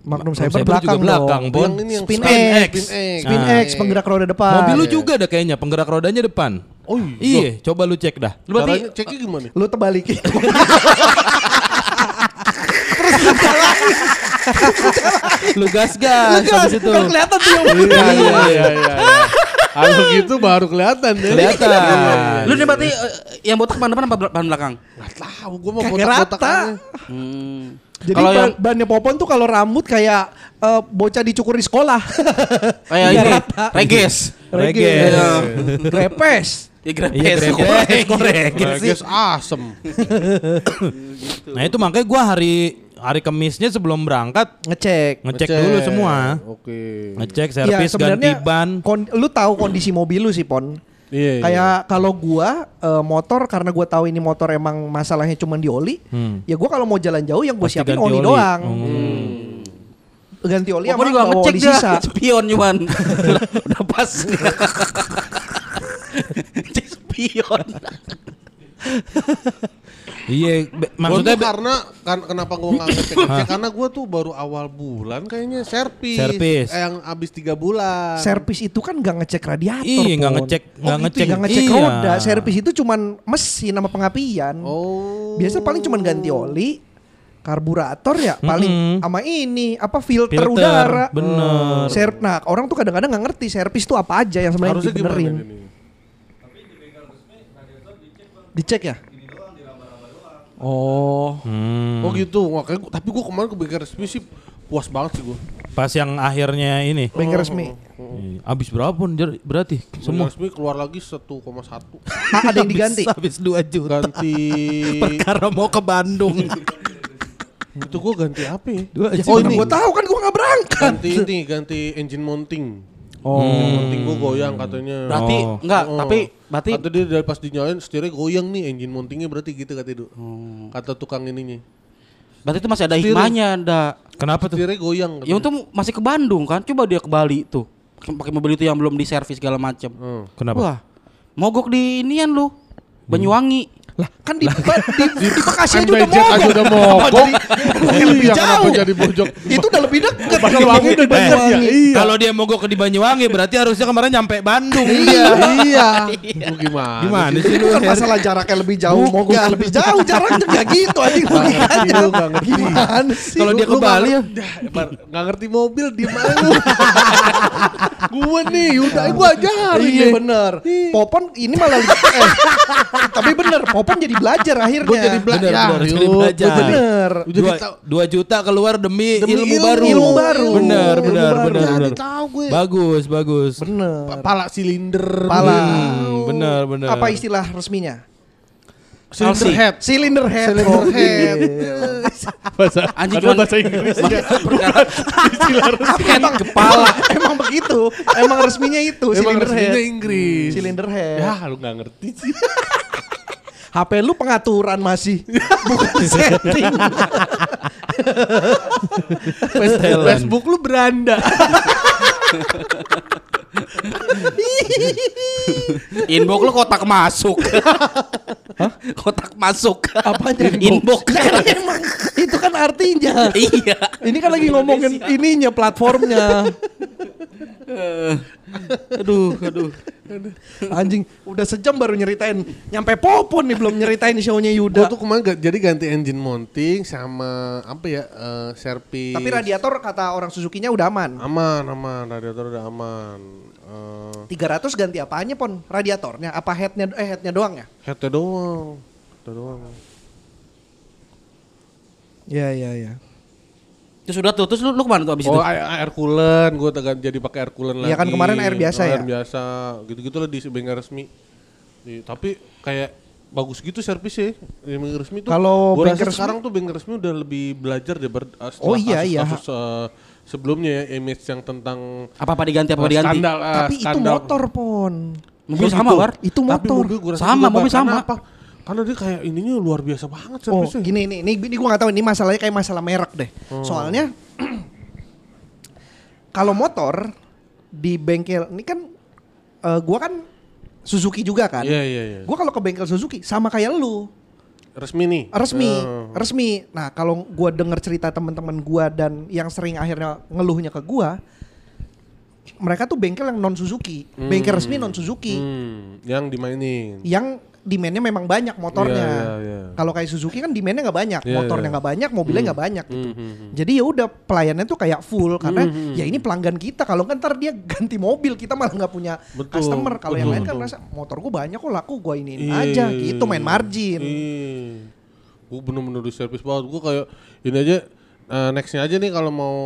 Magnum Cyber Cyber juga belakang, belakang, dong. Bon. Yang ini yang Spin Spin X. Spin X. Spin. X penggerak roda depan. Mobil lu juga ada kayaknya penggerak rodanya depan. Oh iya. Iya, coba lu cek dah. Lu berarti ceknya gimana? Lu terbalikin. Lu gas gas habis itu. Kan kelihatan tuh yang Iya iya iya iya. Kalau gitu baru kelihatan deh. Kelihatan. lu nih berarti eh, yang botak ban depan apa ban belakang Gak tahu gua mau botak-botak hmm. Jadi kalau ban, yang bannya Popon tuh kalau rambut kayak eh, bocah dicukur di sekolah. kayak Iya, ini rata. reges Reges. Iya. Grepes. ya grepes Iya, grepes. Kok reges sih? Reges asem. Nah, itu makanya gua hari hari Kemisnya sebelum berangkat Ngecek. ngecek dulu semua. Oke. Ngecek Iya, servis ganti sebenarnya ban. kon- lu tahu kondisi mobil lu sih, Pon. Iya. iya. Kayak kalau gua eh, motor karena gua tahu ini motor emang masalahnya cuma di oli, Hmm. ya gua kalau mau jalan jauh yang gua Pasti siapin ganti oli, oli. doang. Hmm. Ganti oli sama juga bawa ngecek oli dia sisa. spion cuman udah, udah pas cek spion Iya, Maksudnya be- karena kan kenapa gua nggak ngecek ngecek karena gua tuh baru awal bulan kayaknya servis. Servis. Eh, yang habis tiga bulan. Servis itu kan nggak ngecek radiator. Iya, nggak ngecek, Oh, nggak gitu ngecek? Nggak ngecek iya. roda. Servis itu cuman mesin sama pengapian. Oh. Biasa paling cuman ganti oli, karburator ya paling Mm-mm. sama ini apa filter, Filter, udara. bener. Ser- nah orang tuh kadang-kadang nggak ngerti servis tuh apa aja yang sebenarnya dibenerin. Dicek ya? Oh. Hmm. Oh gitu, makanya gua- tapi gua kemarin ke bengkel resmi sih puas banget sih gua. Pas yang akhirnya ini. Bengkel resmi. Iya. Abis berapa pun berarti Bengkel semua? resmi keluar lagi 1,1 Ah, ada yang diganti. Habis 2 juta. ganti Perkara mau ke Bandung. itu gua ganti apa ya? Dua Oh ini gue tahu kan gue nggak berangkat. Ganti ini, ganti engine mounting. Oh. Engine mounting gua goyang katanya. Berarti Oh. enggak, Oh. tapi berarti Kata dia dari pas dinyalain setirnya goyang nih engine mountingnya berarti gitu kata itu. Kata tukang ininya. berarti itu masih ada Steering. hikmahnya, ada. Kenapa tuh? Setirnya goyang. Ya untung masih ke Bandung kan. Coba dia ke Bali tuh. Pakai mobil itu yang belum diservis segala macam. Hmm. Kenapa? Wah. Mogok di inian lu. Banyuwangi. Lah kan di, di, di, Bekasi aja Kan udah becek aja mogok. udah mogok. lebih Iya, kenapa jauh. jadi bojok? Itu udah lebih dekat. Banyuwangi udah dekat ya. Iya. Kalau dia mogok ke di Banyuwangi berarti harusnya kemarin nyampe Bandung. Iya. iya. Lu gimana? Gimana sih? sih lu? Kan masalah jaraknya lebih jauh, mogok lebih jauh, jaraknya nggak gitu anjing logikanya. Lu nggak ngerti. Gimana sih? Kalau dia ke Bali ya. ngerti- Dah, Bar, nggak ngerti mobil di mana lu? gua nih, udah gua ajarin Iya nih. bener. Popon ini malah eh, tapi bener. Popon jadi belajar akhirnya. Gua jadi belajar. Bener, bener, jadi belajar. gua Bener. Gua jadi Dua, dua juta keluar demi, Demi ilmu, ilmu. baru. Ilmu baru. Benar, Ilmu benar, baru. benar, Jadi benar. tahu gue. Bagus, bagus. Bener. Pala silinder. Pala. Hmm, benar, benar. Apa istilah resminya? Silinder Chelsea. head. Cylinder head. Cylinder Oh, head. iya. Bahasa, Anjing ada cuman- bahasa Inggrisnya. emang kepala. emang begitu. Emang resminya itu Emang cylinder head. resminya Inggris. Cylinder head. Ya, lu nggak ngerti sih. HP lu pengaturan masih bukan setting. Facebook lu beranda. Inbox lu kotak masuk. kotak masuk. Apanya Inbox. Emang itu kan artinya. iya. Ini kan lagi ngomongin ininya platformnya. Aduh, aduh. Anjing, udah sejam baru nyeritain. Nyampe Popon nih belum nyeritain show-nya Gua Yuda. tuh kemarin ga- jadi ganti engine mounting sama apa ya? eh, servis. Tapi radiator kata orang Suzuki-nya udah aman. aman, aman, radiator udah aman. Eh, 300 ganti apanya pon? Radiatornya? Apa headnya? Eh headnya doang ya? headnya doang. Headnya doang. Iya iya iya. Terus udah tuh, terus lu, lu ke mana tuh abis Oh, itu? air, air coolant, gue tegan jadi pakai air coolant lagi. Iya kan kemarin air biasa Air ya? biasa, gitu-gitu lah di bengkel resmi. Di- tapi kayak bagus gitu servisnya di bengkel resmi tuh. Kalau bengkel rasa resmi- sekarang tuh bengkel resmi udah lebih belajar deh ber, Oh setelah iya, iya. kasus-kasus, uh, sebelumnya ya image yang tentang Apa-apa diganti, apa uh, diganti? skandal, uh, Tapi itu skandal. motor pon. Mobil Oh, sama. War. Itu Tapi motor. mobil gua rasa Sama, mobil sama. apa? Karena dia kayak ininya luar biasa banget Oh servisnya. gini nih, ini, ini gue gak tahu ini masalahnya kayak masalah merek deh. Soalnya kalau motor di bengkel ini kan eh, gua kan Suzuki juga kan. Iya, iya, iya. Gua kalau ke bengkel Suzuki sama kayak lu Resmi nih. resmi, Oh. resmi. Nah kalau gua denger cerita teman-teman gua dan yang sering akhirnya ngeluhnya ke gua, mereka tuh bengkel yang non Suzuki, bengkel resmi non Suzuki, Hmm, yang dimainin. yang demandnya memang banyak motornya. Iya, iya, iya. Kalau kayak Suzuki kan demandnya nggak banyak, Iya, motornya iya. nggak banyak, mobilnya nggak banyak gitu. Hmm, hmm, hmm. Jadi ya udah pelayannya tuh kayak full karena ya ini pelanggan kita. Kalau kan ntar dia ganti mobil kita malah nggak punya Betul, customer. Kalau yang lain kan betul. rasa motor gua banyak kok laku gua iniin Iya, aja gitu main margin. Iya. Gue bener-bener di servis banget. Gue kayak ini aja eh, nextnya aja nih kalau mau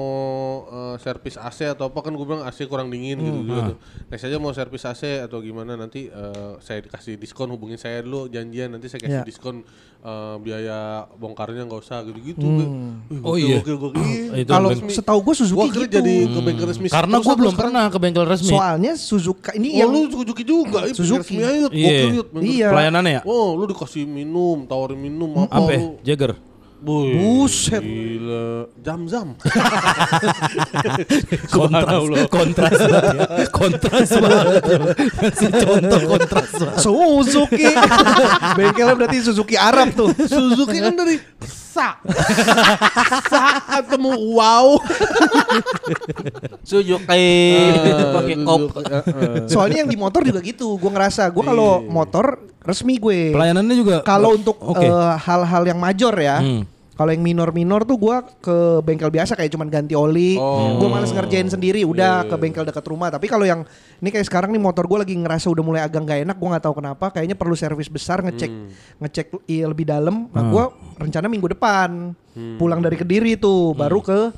eh, servis AC atau apa kan gue bilang AC kurang dingin gitu Hmm, gitu. Next aja mau servis AC atau gimana nanti eh, saya dikasih diskon hubungin saya dulu janjian nanti saya kasih Ya. diskon eh, biaya bongkarnya nggak usah gitu-gitu. Wih, Oh iya. gokil, gokil. Oh, Kalau setahu gua Suzuki Gua gitu. jadi ke bengkel resmi. Karena gue belum pernah ke bengkel resmi. Soalnya Suzuki ini Oh yang lu Suzuki juga, Suzuki. resmi aja, Iya. gokil, bengkel Iya. Pelayanannya ya? Oh, lu dikasih minum, tawarin minum apa, Apa? ya? Boy, Buset. Gila. Jam-jam. Kontras, kontras banget ya. Kontras banget. Kasih contoh kontras banget. Suzuki. Bengkelnya berarti Suzuki Arab tuh. Suzuki kan dari sa. sa ketemu wow. Suzuki Ah, pakai kop. Soalnya yang di motor juga gitu. Gue ngerasa gue kalau Iya. motor resmi gue. Pelayanannya juga Kalau untuk Oke. eh, hal-hal yang major ya. Hmm. Kalau yang minor-minor tuh gua ke bengkel biasa kayak cuman ganti oli. Oh. Gua males ngerjain sendiri, udah ke bengkel dekat rumah. Tapi kalau yang ini kayak sekarang nih motor gua lagi ngerasa udah mulai agak nggak enak, gua nggak tahu kenapa. Kayaknya perlu servis besar ngecek ngecek i- lebih dalam. Nah, gua rencana minggu depan pulang dari Kediri tuh baru ke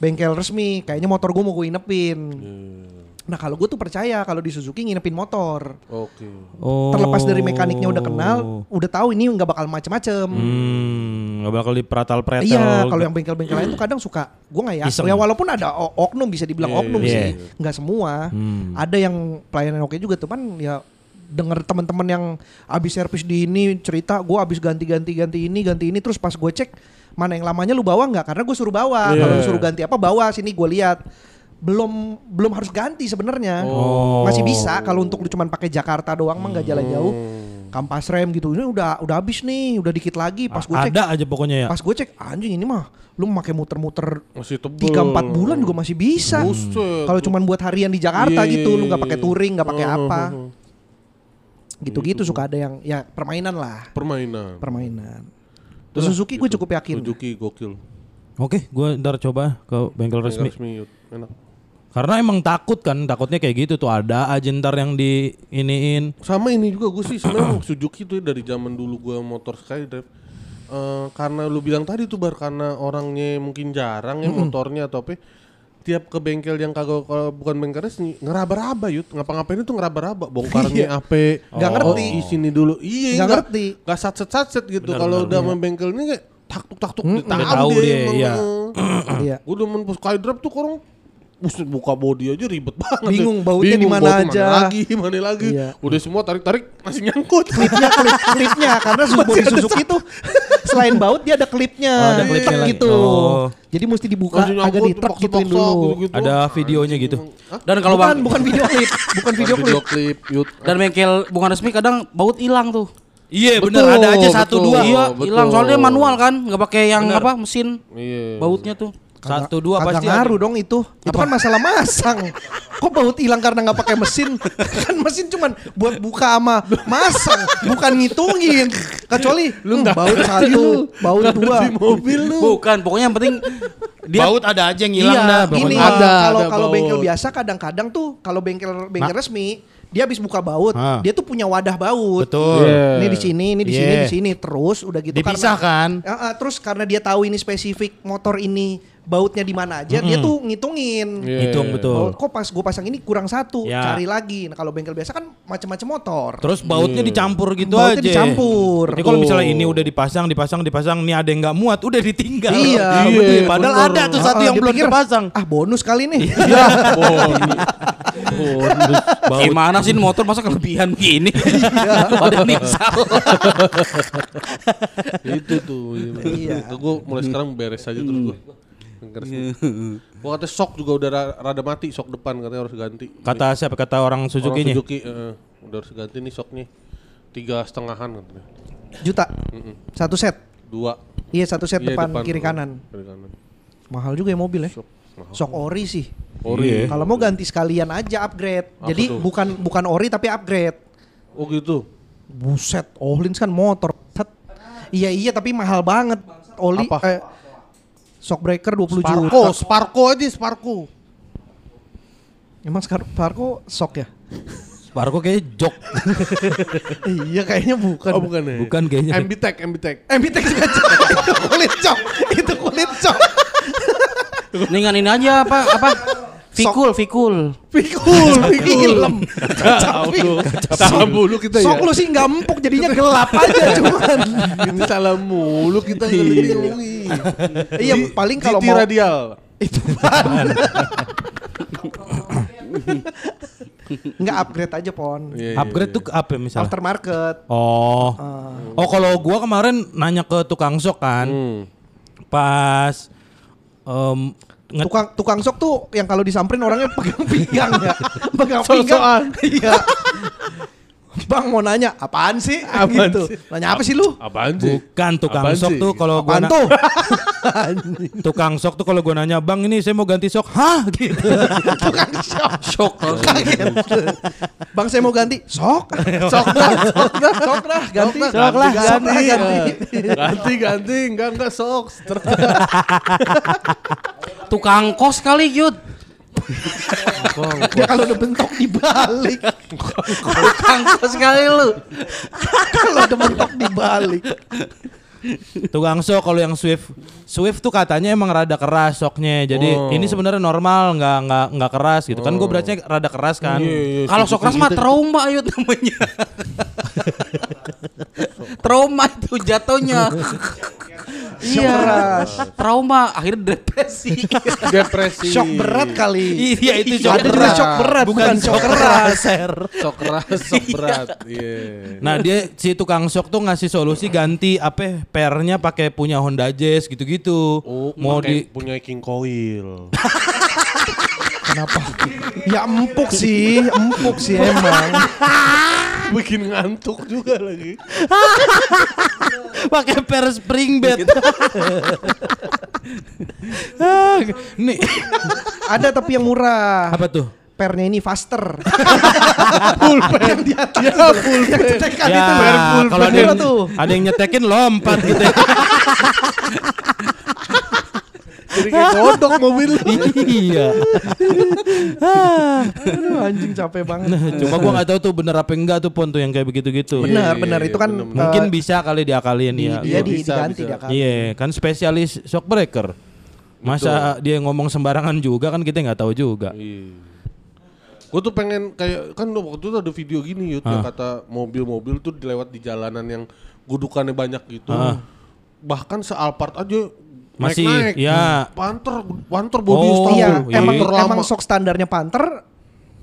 bengkel resmi. Kayaknya motor gua mau gue inepin. Nah kalau gue tuh percaya kalau di Suzuki nginepin motor. Oke. Oh. Terlepas dari mekaniknya udah kenal, udah tahu ini nggak bakal macem-macem. Hmm, nggak bakal dipratal-pretel. Iya, kalau yang bengkel-bengkel lain tuh kadang suka, gue nggak ya. Iseng. Ya walaupun ada oknum bisa dibilang Iya, oknum iya, sih, nggak semua. Hmm. Ada yang pelayanan oke juga tuh, kan ya denger teman-teman yang abis servis di ini cerita, gue abis ganti-ganti ganti ini ganti ini, terus pas gue cek mana yang lamanya lu bawa nggak? Karena gue suruh bawa. Iya. Kalau suruh ganti apa bawa sini gue lihat. Belum belum harus ganti sebenarnya. Oh. Masih bisa kalau untuk lu cuman pakai Jakarta doang mah nggak jalan jauh. Hmm. Kampas rem gitu. Ini udah udah habis nih, udah dikit lagi. Pas gue cek Ada aja pokoknya ya. Pas gue cek anjing ini mah lu pakai muter-muter Masih tebel. 3 4 bulan juga masih bisa. Buset. Kalau cuman buat harian di Jakarta Iya, gitu, iya, lu nggak pakai iya. touring, nggak pakai Oh, apa. oh, oh. Gitu-gitu suka ada yang ya permainan lah, Permainan. permainan. Terus Suzuki gue cukup yakin. Suzuki gokil. Oke, gue ntar coba ke bengkel resmi. Resmi. Enak. Karena emang takut kan, takutnya kayak gitu tuh ada aja ntar yang di iniin. Sama ini juga gue sih sebenarnya Suzuki tuh dari zaman dulu gue motor Skydrive. Eh karena lu bilang tadi tuh bar karena orangnya mungkin jarang ya motornya atau apa. Tiap ke bengkel yang kagak kalau bukan bengkel resmi ngeraba-raba yut ngapa-ngapain itu ngeraba-raba bongkarnya apa Nggak oh, ngerti. di sini dulu iya Nggak ngerti. nggak satset satset gitu kalau benar, udah main bengkel ini kayak taktuk taktuk Hmm, tahu dia, dia, iya. Iya. Gue demen pas Skydrive tuh orang Buset buka body aja ribet banget. Bingung ya. bautnya di mana aja. Mana lagi, mana lagi. Iya. Udah semua tarik-tarik masih nyangkut. Klipnya klip klipnya karena body Suzuki tuh selain baut dia ada klipnya, Oh, ada klipnya gitu. Oh. Jadi mesti dibuka Masih agak nyangkut, di truk gituin dulu. gitu-gitu. Ada videonya gitu. Hah? Dan kalau bukan bang bukan video klip, bukan video klip. Video klip, yut. dan bengkel bukan resmi kadang baut hilang tuh. Iya bener ada aja satu betul. dua. iya, hilang soalnya manual kan, nggak pakai yang Bener. apa mesin Iya. bautnya tuh. Satu dua pasti ngaruh ada. dong itu. Itu kan masalah masang. Kok baut hilang karena nggak pakai mesin? kan mesin cuman buat buka sama masang, bukan ngitungin. Kecuali lu baut satu, baut dua. Di mobil lu. Bukan, pokoknya yang penting dia Baut ada aja yang hilang Iya, dah. Gini, pokoknya. Ada, kalau ada kalau bengkel biasa kadang-kadang tuh kalau bengkel bengkel Ma- resmi dia habis buka baut, Ah. dia tuh punya wadah baut. Betul. Iya. Ini di sini, ini di sini, Yeah. di sini terus udah gitu Dipisah kan? karena, Ah, ah, terus karena dia tahu ini spesifik motor ini bautnya di mana aja, dia tuh ngitungin. Iya. Hitung betul. Oh, kok pas gue pasang ini kurang satu, Ya. cari lagi. Nah kalau bengkel biasa kan macam-macam motor. Terus bautnya dicampur gitu Bautnya aja. dicampur. Jadi kalau misalnya ini udah dipasang, dipasang, dipasang, nih ada yang nggak muat, udah ditinggal. Iya, Iya, betul. Padahal bener. ada tuh satu Ah, yang belum pikir, terpasang. Ah bonus kali nih. Iya. Bonus. Bonus. gimana sih ini motor masa kelebihan gini? Ada nisal. itu tuh. Iya. Itu gue mulai sekarang beres aja terus gue. Gue kata shock juga udah ra- rada mati shock depan katanya harus ganti. Kata siapa? Kata orang Orang Suzuki-nya. Suzuki eh, udah harus ganti nih shocknya tiga setengahan katanya. Juta. Satu set. Dua. Iya satu set Iya, depan, kiri kanan. Kiri kanan. Mahal juga ya mobil ya. Shock. Mahal. Sok ori sih. Ori ya? Kalau mau ganti sekalian aja upgrade. Apa Jadi tuh? bukan bukan ori tapi upgrade. Oh gitu. Buset, Ohlins kan motor. Set. Iya iya tapi mahal banget. Oli Apa? eh, shock breaker 20 Sparko, juta. Sparko aja Sparko. Emang Sparko shock ya? Sparko kayak jok. iya kayaknya bukan. Oh bukan ya? Bukan kayaknya. MB Tech, MB Tech. Eh, Mitex juga shock. itu kulit shock. Itu kulit shock. Mendingan ini aja apa apa? Fikul, fikul. Pikul, film. Kacau lu. Salah mulu kita ya. Sok lu sih nggak empuk jadinya gelap aja cuman. Ini salah mulu kita nggak ngomongin. Iya, paling kalau mau radial. itu ban. Nggak upgrade aja pon. Iya, iya, Upgrade tuh ke apa ya misalnya? Aftermarket. Oh. Ah. Oh kalau gua kemarin nanya ke tukang sok kan. Hmm. Pas em, nge- Tukang tukang sok tuh yang kalau disamperin orangnya pegang pinggang ya. Pegang So-soan. pinggang. Iya. Bang mau nanya, apaan sih? Apaan gitu. sih? Nanya apa sih lu? Apaan sih? Bukan tukang Apaan sok sih? tuh kalau gua na- tuh? tukang sok tuh kalau gua nanya, "Bang, ini saya mau ganti sok." Hah? gitu. Tukang. Shock langsung. Kaget. Bang saya mau ganti. Sok. Sok dah. Sok dah. Sok dah. Ganti. Sok lah, Sok ganti. ganti ganti enggak enggak sok Tukang kos kali Yud. Ya kalau udah bentok dibalik. Tukang kos kali lu. kalau udah bentok dibalik. Tukang sok kalau yang Swift Swift tuh katanya emang rada keras soknya. Jadi Oh. ini sebenarnya normal, nggak nggak nggak keras gitu. Kan gue berarti rada keras kan. Iya, iya, Kalau sok keras mah trauma Yud namanya. trauma itu jatuhnya. Shock keras. Trauma akhirnya depresi. depresi Shock berat kali. Iya itu sok Ada juga berat. shock berat, bukan shock keras. sok keras sok berat iya Nah dia si tukang sok tuh ngasih solusi ganti apa pernya pakai punya Honda Jazz gitu-gitu. oh Mau di punya King Coil Kenapa? Ya empuk sih, empuk sih emang. bikin ngantuk juga lagi pakai per spring bed. Ah, Nih Ada tapi yang murah. apa tuh? Pernya ini faster. pulpen ya pulpen Tekan Ya itu kalau ada yang, tuh. ada yang nyetekin lompat gitu. ya. jadi kayak kodok mobil iya. Aduh anjing capek banget. Nah, cuma gua nggak tahu tuh bener apa enggak tuh pon tuh yang kayak begitu-gitu. Benar, iya, benar iya, itu kan benar, Mungkin eh, bisa kali diakalin ya. dia di, bisa, diganti bisa. dia kan. Iya, kan spesialis shock breaker. Masa dia ngomong sembarangan juga kan kita nggak tahu juga. Gue tuh pengen kayak kan waktu itu ada video gini yut yang kata mobil-mobil tuh dilewat di jalanan yang gudukannya banyak gitu. Bahkan se-Alphard aja Masih, naik-naik. ya. Panter, panter body Oh, style. Iya, iya. emang Panter emang sok standarnya Panther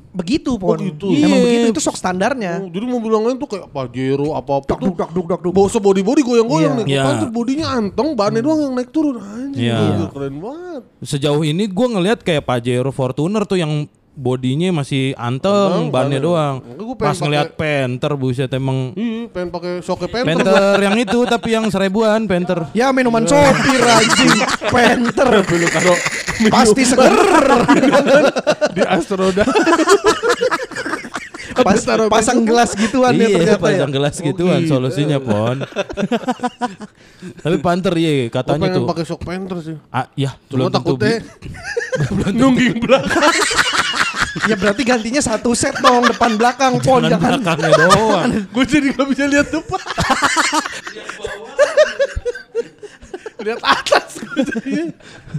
begitu pon. gitu. Emang Iya. begitu itu sok standarnya. Oh, jadi mobil yang lain tuh kayak Pajero apa-apa Dok tuh duk duk duk. Bawa body body goyang-goyang Iya. nih. Iya. Panter bodinya anteng, bannya doang yang naik turun. Anjing, Iya. mobil keren banget. Sejauh ini gua ngelihat kayak Pajero Fortuner tuh yang bodinya masih anteng, bannya doang. Pas ngelihat pakai- Panther buset emang Iya, pengen pakai shocknya Panther. Panther yang itu tapi yang seribuan Panther. Ya minuman sopir anjing. Panther. Pasti seger. di Astroda. Pas, taruh pasang gelas gituan ya iya, ternyata ya. pasang gelas gituan gitu. solusinya, Pon. tapi Panther iya Gue katanya tuh. pakai shock Panther sih. Ah, ya, belum tentu takutnya bi- nungging belakang. Ya berarti gantinya satu set dong depan belakang pon jangan jangan belakangnya doang. Gue jadi gak bisa lihat depan. lihat atas gue jadinya.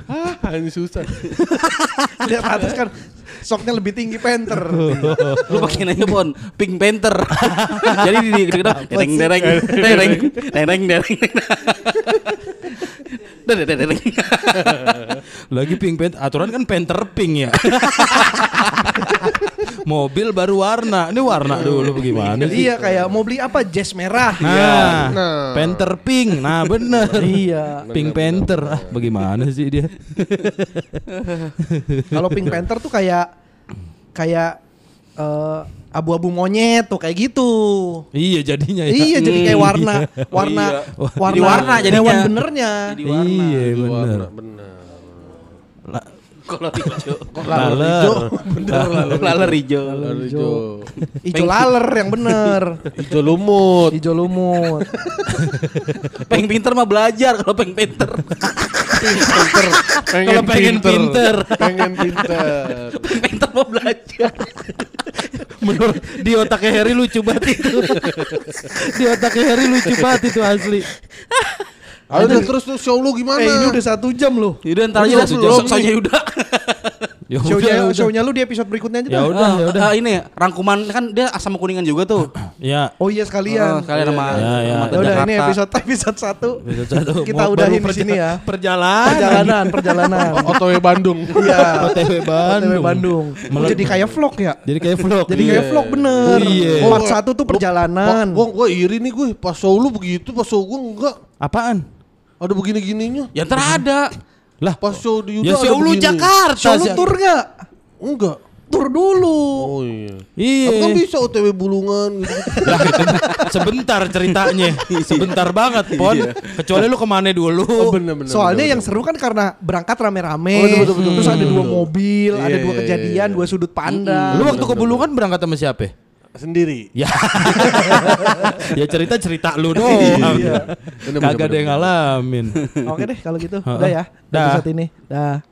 Ah, ini susah. lihat atas kan soknya lebih tinggi Panther. Lu pakai aja Pon, Pink Panther. Jadi di di dereng dereng dereng dereng dereng. Lagi pink pant aturan kan Panther pink ya. Mobil baru warna. Ini warna dulu bagaimana sih? Iya kayak mau beli apa jazz merah. Nah, Nah. Panther pink. Nah, bener. Iya. Pink Panther. Ah, bagaimana sih dia? Kalau Pink Panther tuh kayak kayak eh, abu-abu monyet tuh kayak gitu. iya jadinya ya. Iya jadi kayak warna warna Iya. warna Jadi warna jadinya. hewan benernya. Jadi warna. Iya, bener. Warna bener. Kalau hijau. Laler. Laler hijau. Lalu hijau. Ijo laler yang bener. Hijau lumut. Ijo lumut. Peng pinter mah belajar kalau peng pinter. Pinter. Kalau pengen pinter. Pengen pinter. Peng pinter mah belajar. Menurut di otaknya Harry lucu banget itu. di otaknya Harry lucu banget itu asli. Ayo udah terus tuh show lu gimana? Eh ini udah satu jam loh. Yaudah ntar aja lah Belum soalnya Yuda. Ya udah, Show-nya, udah. show-nya lu di episode berikutnya aja. Ya dah. udah, ya udah. Ah, ini rangkuman kan dia asam kuningan juga tuh. Ya. Oh iya sekalian. Ah, Kalian sama Ya, ya. sama Ya Jakarta. udah ini episode episode satu. Episode satu. Kita Mau udahin di sini ya. Perjalanan. Perjalanan, perjalanan. OTW Bandung. Iya. OTW Bandung. OTW Bandung. Jadi kayak vlog ya. Jadi kayak vlog. Jadi kayak vlog bener. Oh, iya. Part satu tuh perjalanan. Gua, gua iri nih gue. Pas show lu begitu, pas show gua enggak. Apaan? Ada begini-gininya. Ya ntar ada. Lah, Pas show di ya Yuda show ada lu begini. Jakarta. Show lu tour nggak? Enggak. tur dulu. Oh iya. Iya. Tapi kan bisa OTW bulungan gitu. Lah, itu sebentar ceritanya. sebentar banget, Pon. Kecuali lu ke mana dulu. Oh bener bener. Soalnya bener, yang seru kan karena berangkat rame-rame, Oh, betul, betul, betul, terus ada dua mobil, Iya, ada dua iya, kejadian, iya. dua sudut pandang. Lu waktu ke Bulungan berangkat sama siapa? sendiri. Ya. ya cerita cerita lu dong Iya. Bener, Kagak ada yang ngalamin. Oke deh kalau gitu. Udah ya. Dah. Saat ini. Dah.